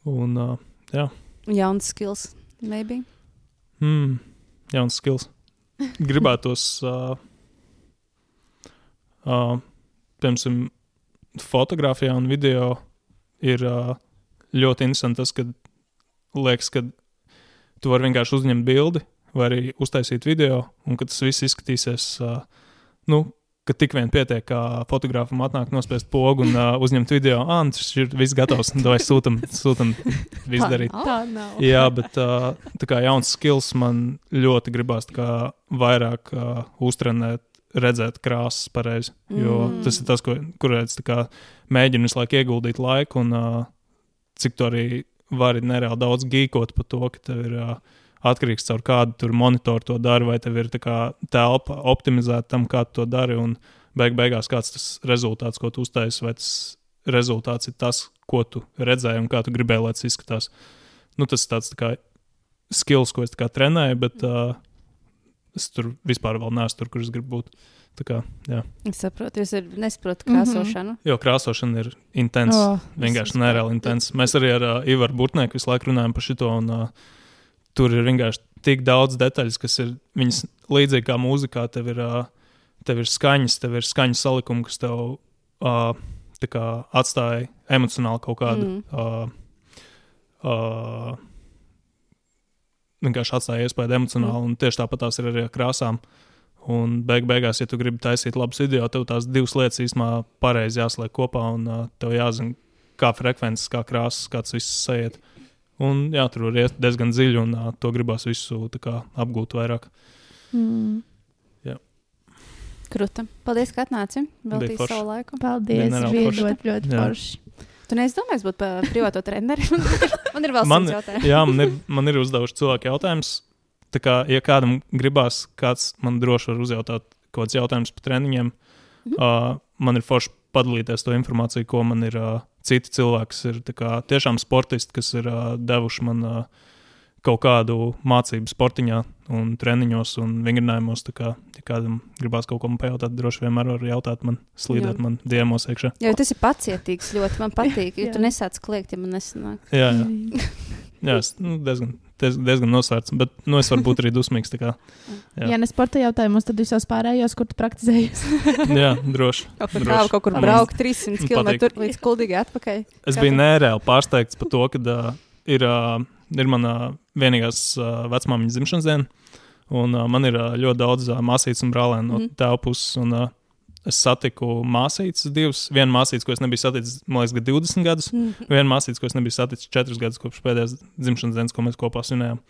Speaker 2: Un, uh, jā,
Speaker 1: Jauns skills, maybe.
Speaker 2: mm, jauns skills. Gribētos, uh, uh, piemēram, fotografijā un video ir uh, ļoti interesanti tas, ka liekas, ka tu vari vienkārši uzņemt bildi vai arī uztaisīt video, un ka tas viss izskatīsies, uh, nu, ka tik vien pietiek, kā fotogrāfam atnāk nospiest pogu un uh, uzņemt video. Ah, nu, tas ir viss gatavs, un vai sūtam, sūtam visu darīt.
Speaker 3: Tā nav.
Speaker 2: Jā, bet uh, tā kā jauns skills man ļoti gribās kā vairāk uh, uztrenēt, redzēt krāsas pareizi. Jo
Speaker 1: Mm.
Speaker 2: tas ir tas, ko, kur tā kā mēģinu visu laiku ieguldīt laiku, un uh, cik tu arī vari nereāli daudz gīkot par to, ka tev ir uh, atkarīgs caur kādu tur monitoru to dari, vai tev ir tā kā telpa optimizēta tam, kā tu to dari, un beig beigās kāds tas rezultāts, ko tu uztaisi, vai tas rezultāts ir tas, ko tu redzēji un kā tu gribēji, lai tas izskatās. Nu, tas ir tāds tā kā skills, ko es trenēju, bet uh, es tur vispār vēl neesmu tur, kur es gribu būt. Kā.
Speaker 1: Es saprotu, jūs ir nesaprotat krāsošanu.
Speaker 2: Jo krāsošana ir intensa.
Speaker 3: Oh,
Speaker 2: vienkārši nereāli intensa. Mēs arī ar uh, Ivaru Burtnieku visu laiku runājam par šo, un uh, tur ir vienkārši tik daudz detaļas, kas ir viņas līdzīgi kā mūzikā. Tev ir, uh, tev ir skaņas, tev ir skaņu salikumi, kas tev uh, tā kā atstāja emocionāli kaut kādu.
Speaker 1: Mm.
Speaker 2: Uh, uh, vienkārši atstāja iespēju emocionāli, un tieši tāpat tās ir arī ar krāsām. Un beig beigās, ja tu gribi taisīt labus video, tev tās divas lietas īstenībā pareizi jāsliek kopā, un uh, tev jāzina, kā frekvences, kā krāsas, kāds viss sajiet. Un jā, tur var iet diezgan dziļi, un uh, to gribās visu tā kā, apgūt vairāk.
Speaker 3: Mm.
Speaker 1: Kruta. Paldies, ka atnāci. Veltīji
Speaker 2: forši.
Speaker 1: savu laiku.
Speaker 3: Paldies, bija
Speaker 2: forši.
Speaker 3: ļoti, ļoti
Speaker 2: Jā.
Speaker 3: forši.
Speaker 1: Tu neesi domājis būt par privāto treneri? man ir vēl
Speaker 2: Man-
Speaker 1: simts jautājumu.
Speaker 2: Jā, man ir, man ir uzdevuši cilvēki jautājumus. Tā kā, ja kādam gribās, kāds man droši var uzjautāt kaut kādus jautājumus par treniņiem,
Speaker 1: Mhm.
Speaker 2: uh, man ir forši padalīties to informāciju, ko man ir uh, citi cilvēki, kas ir kā, tiešām sportisti, kas ir uh, devuši man uh, kaut kādu mācību sportiņā un treniņos un vingrinājumos. Kā, ja kādam gribās kaut ko pajautāt, droši vien var jautāt man, slīdēt
Speaker 1: Jā.
Speaker 2: man diemos iekšā.
Speaker 1: Jā, tas ir pacietīgs ļoti. Man patīk, jo
Speaker 3: Jā.
Speaker 1: tu nesāc kliegt, ja man nesanāk.
Speaker 2: Jā, jā. Jā es, nu, diezgan, diez, diezgan nosvērts, bet nu, es varu būt arī dusmīgs. tā kā. Jā.
Speaker 3: Ja ne sporta jautājumos, tad visos pārējos, kur tu praktizējies.
Speaker 2: Jā, droši.
Speaker 1: Kaut kur tālu, kaut kur braukt 300
Speaker 2: man
Speaker 1: km līdz kuldīgai atpakaļ.
Speaker 2: Es biju nereāli pārsteigts par to, ka uh, ir, uh, ir mana vienīgās uh, vecmāmiņas dzimšanas diena. Un uh, man ir uh, ļoti daudz uh, māsītes un brālēnu no
Speaker 1: Mhm.
Speaker 2: tēva puses. Un, uh, es satiku māsītes divas. Vienu māsīti, ko es nebiju saticis, man liekas, gad 20 gadus.
Speaker 1: Mhm.
Speaker 2: Vienu māsīti, ko es nebiju saticis 4 gadus kopš pēdējās dzimšanas dienas, ko mēs kopā svinējām.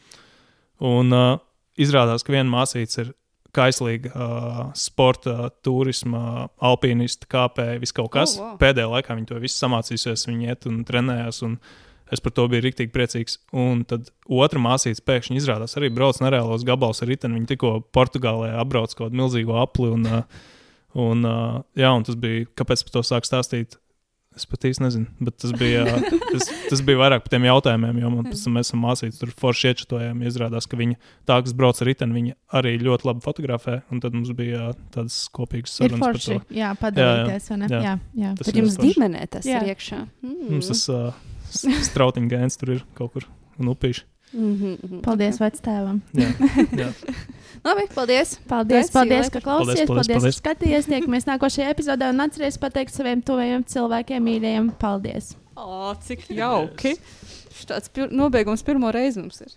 Speaker 2: Un uh, izrādās, ka viena māsīte ir kaislīga uh, sporta, turisma, alpīnista, kāpēja, viss kaut kas.
Speaker 1: Oh, wow.
Speaker 2: Pēdējā laikā viņi to visu samācījusies, viņi iet un trenējās. Un es par to biju rīktīgi priecīgs. Un tad otra māsīca pēkšņi izrādās arī brauc nereālos gabalus ar riteni. Viņa tikko Portugālē apbrauc kaut kādu milzīgu apli. Un, uh, un, uh, jā, un tas bija, kāpēc par to sāk stāstīt. Es pat īsti nezinu, bet tas bija, tas, tas bija vairāk par tiem jautājumiem, jo man pēc tam mēs esam mācījušies, tur forši iečatojām. Izrādās, ka viņa tā, kas brauc ar riteni, viņa arī ļoti labi fotografē. Un tad mums bija jā, tādas kopīgas sarunas par to.
Speaker 3: Jā, padalīties. vai ne?
Speaker 2: Jā.
Speaker 3: Jā, jā.
Speaker 2: Tas
Speaker 1: jums ģimenē tas
Speaker 3: Jā.
Speaker 1: ir iekšā. Mm.
Speaker 2: Mums tas uh, strautiņa gēns tur ir kaut kur un upīši.
Speaker 1: Mhm, mhm.
Speaker 3: Paldies vectēvam.
Speaker 2: Jā, jā.
Speaker 1: Labi, paldies.
Speaker 3: Paldies, paldies,
Speaker 1: laiku.
Speaker 3: ka klausījāties.
Speaker 2: Paldies,
Speaker 3: Paldies,
Speaker 2: paldies,
Speaker 3: paldies,
Speaker 2: paldies.
Speaker 3: ka skatījāties. Tiekamies nākošajā epizodē un atcerieties pateikt saviem tuvajiem cilvēkiem, mīļajiem. Paldies!
Speaker 1: O, cik jauki. Tāds pir nobeigums pirmo reizi mums ir.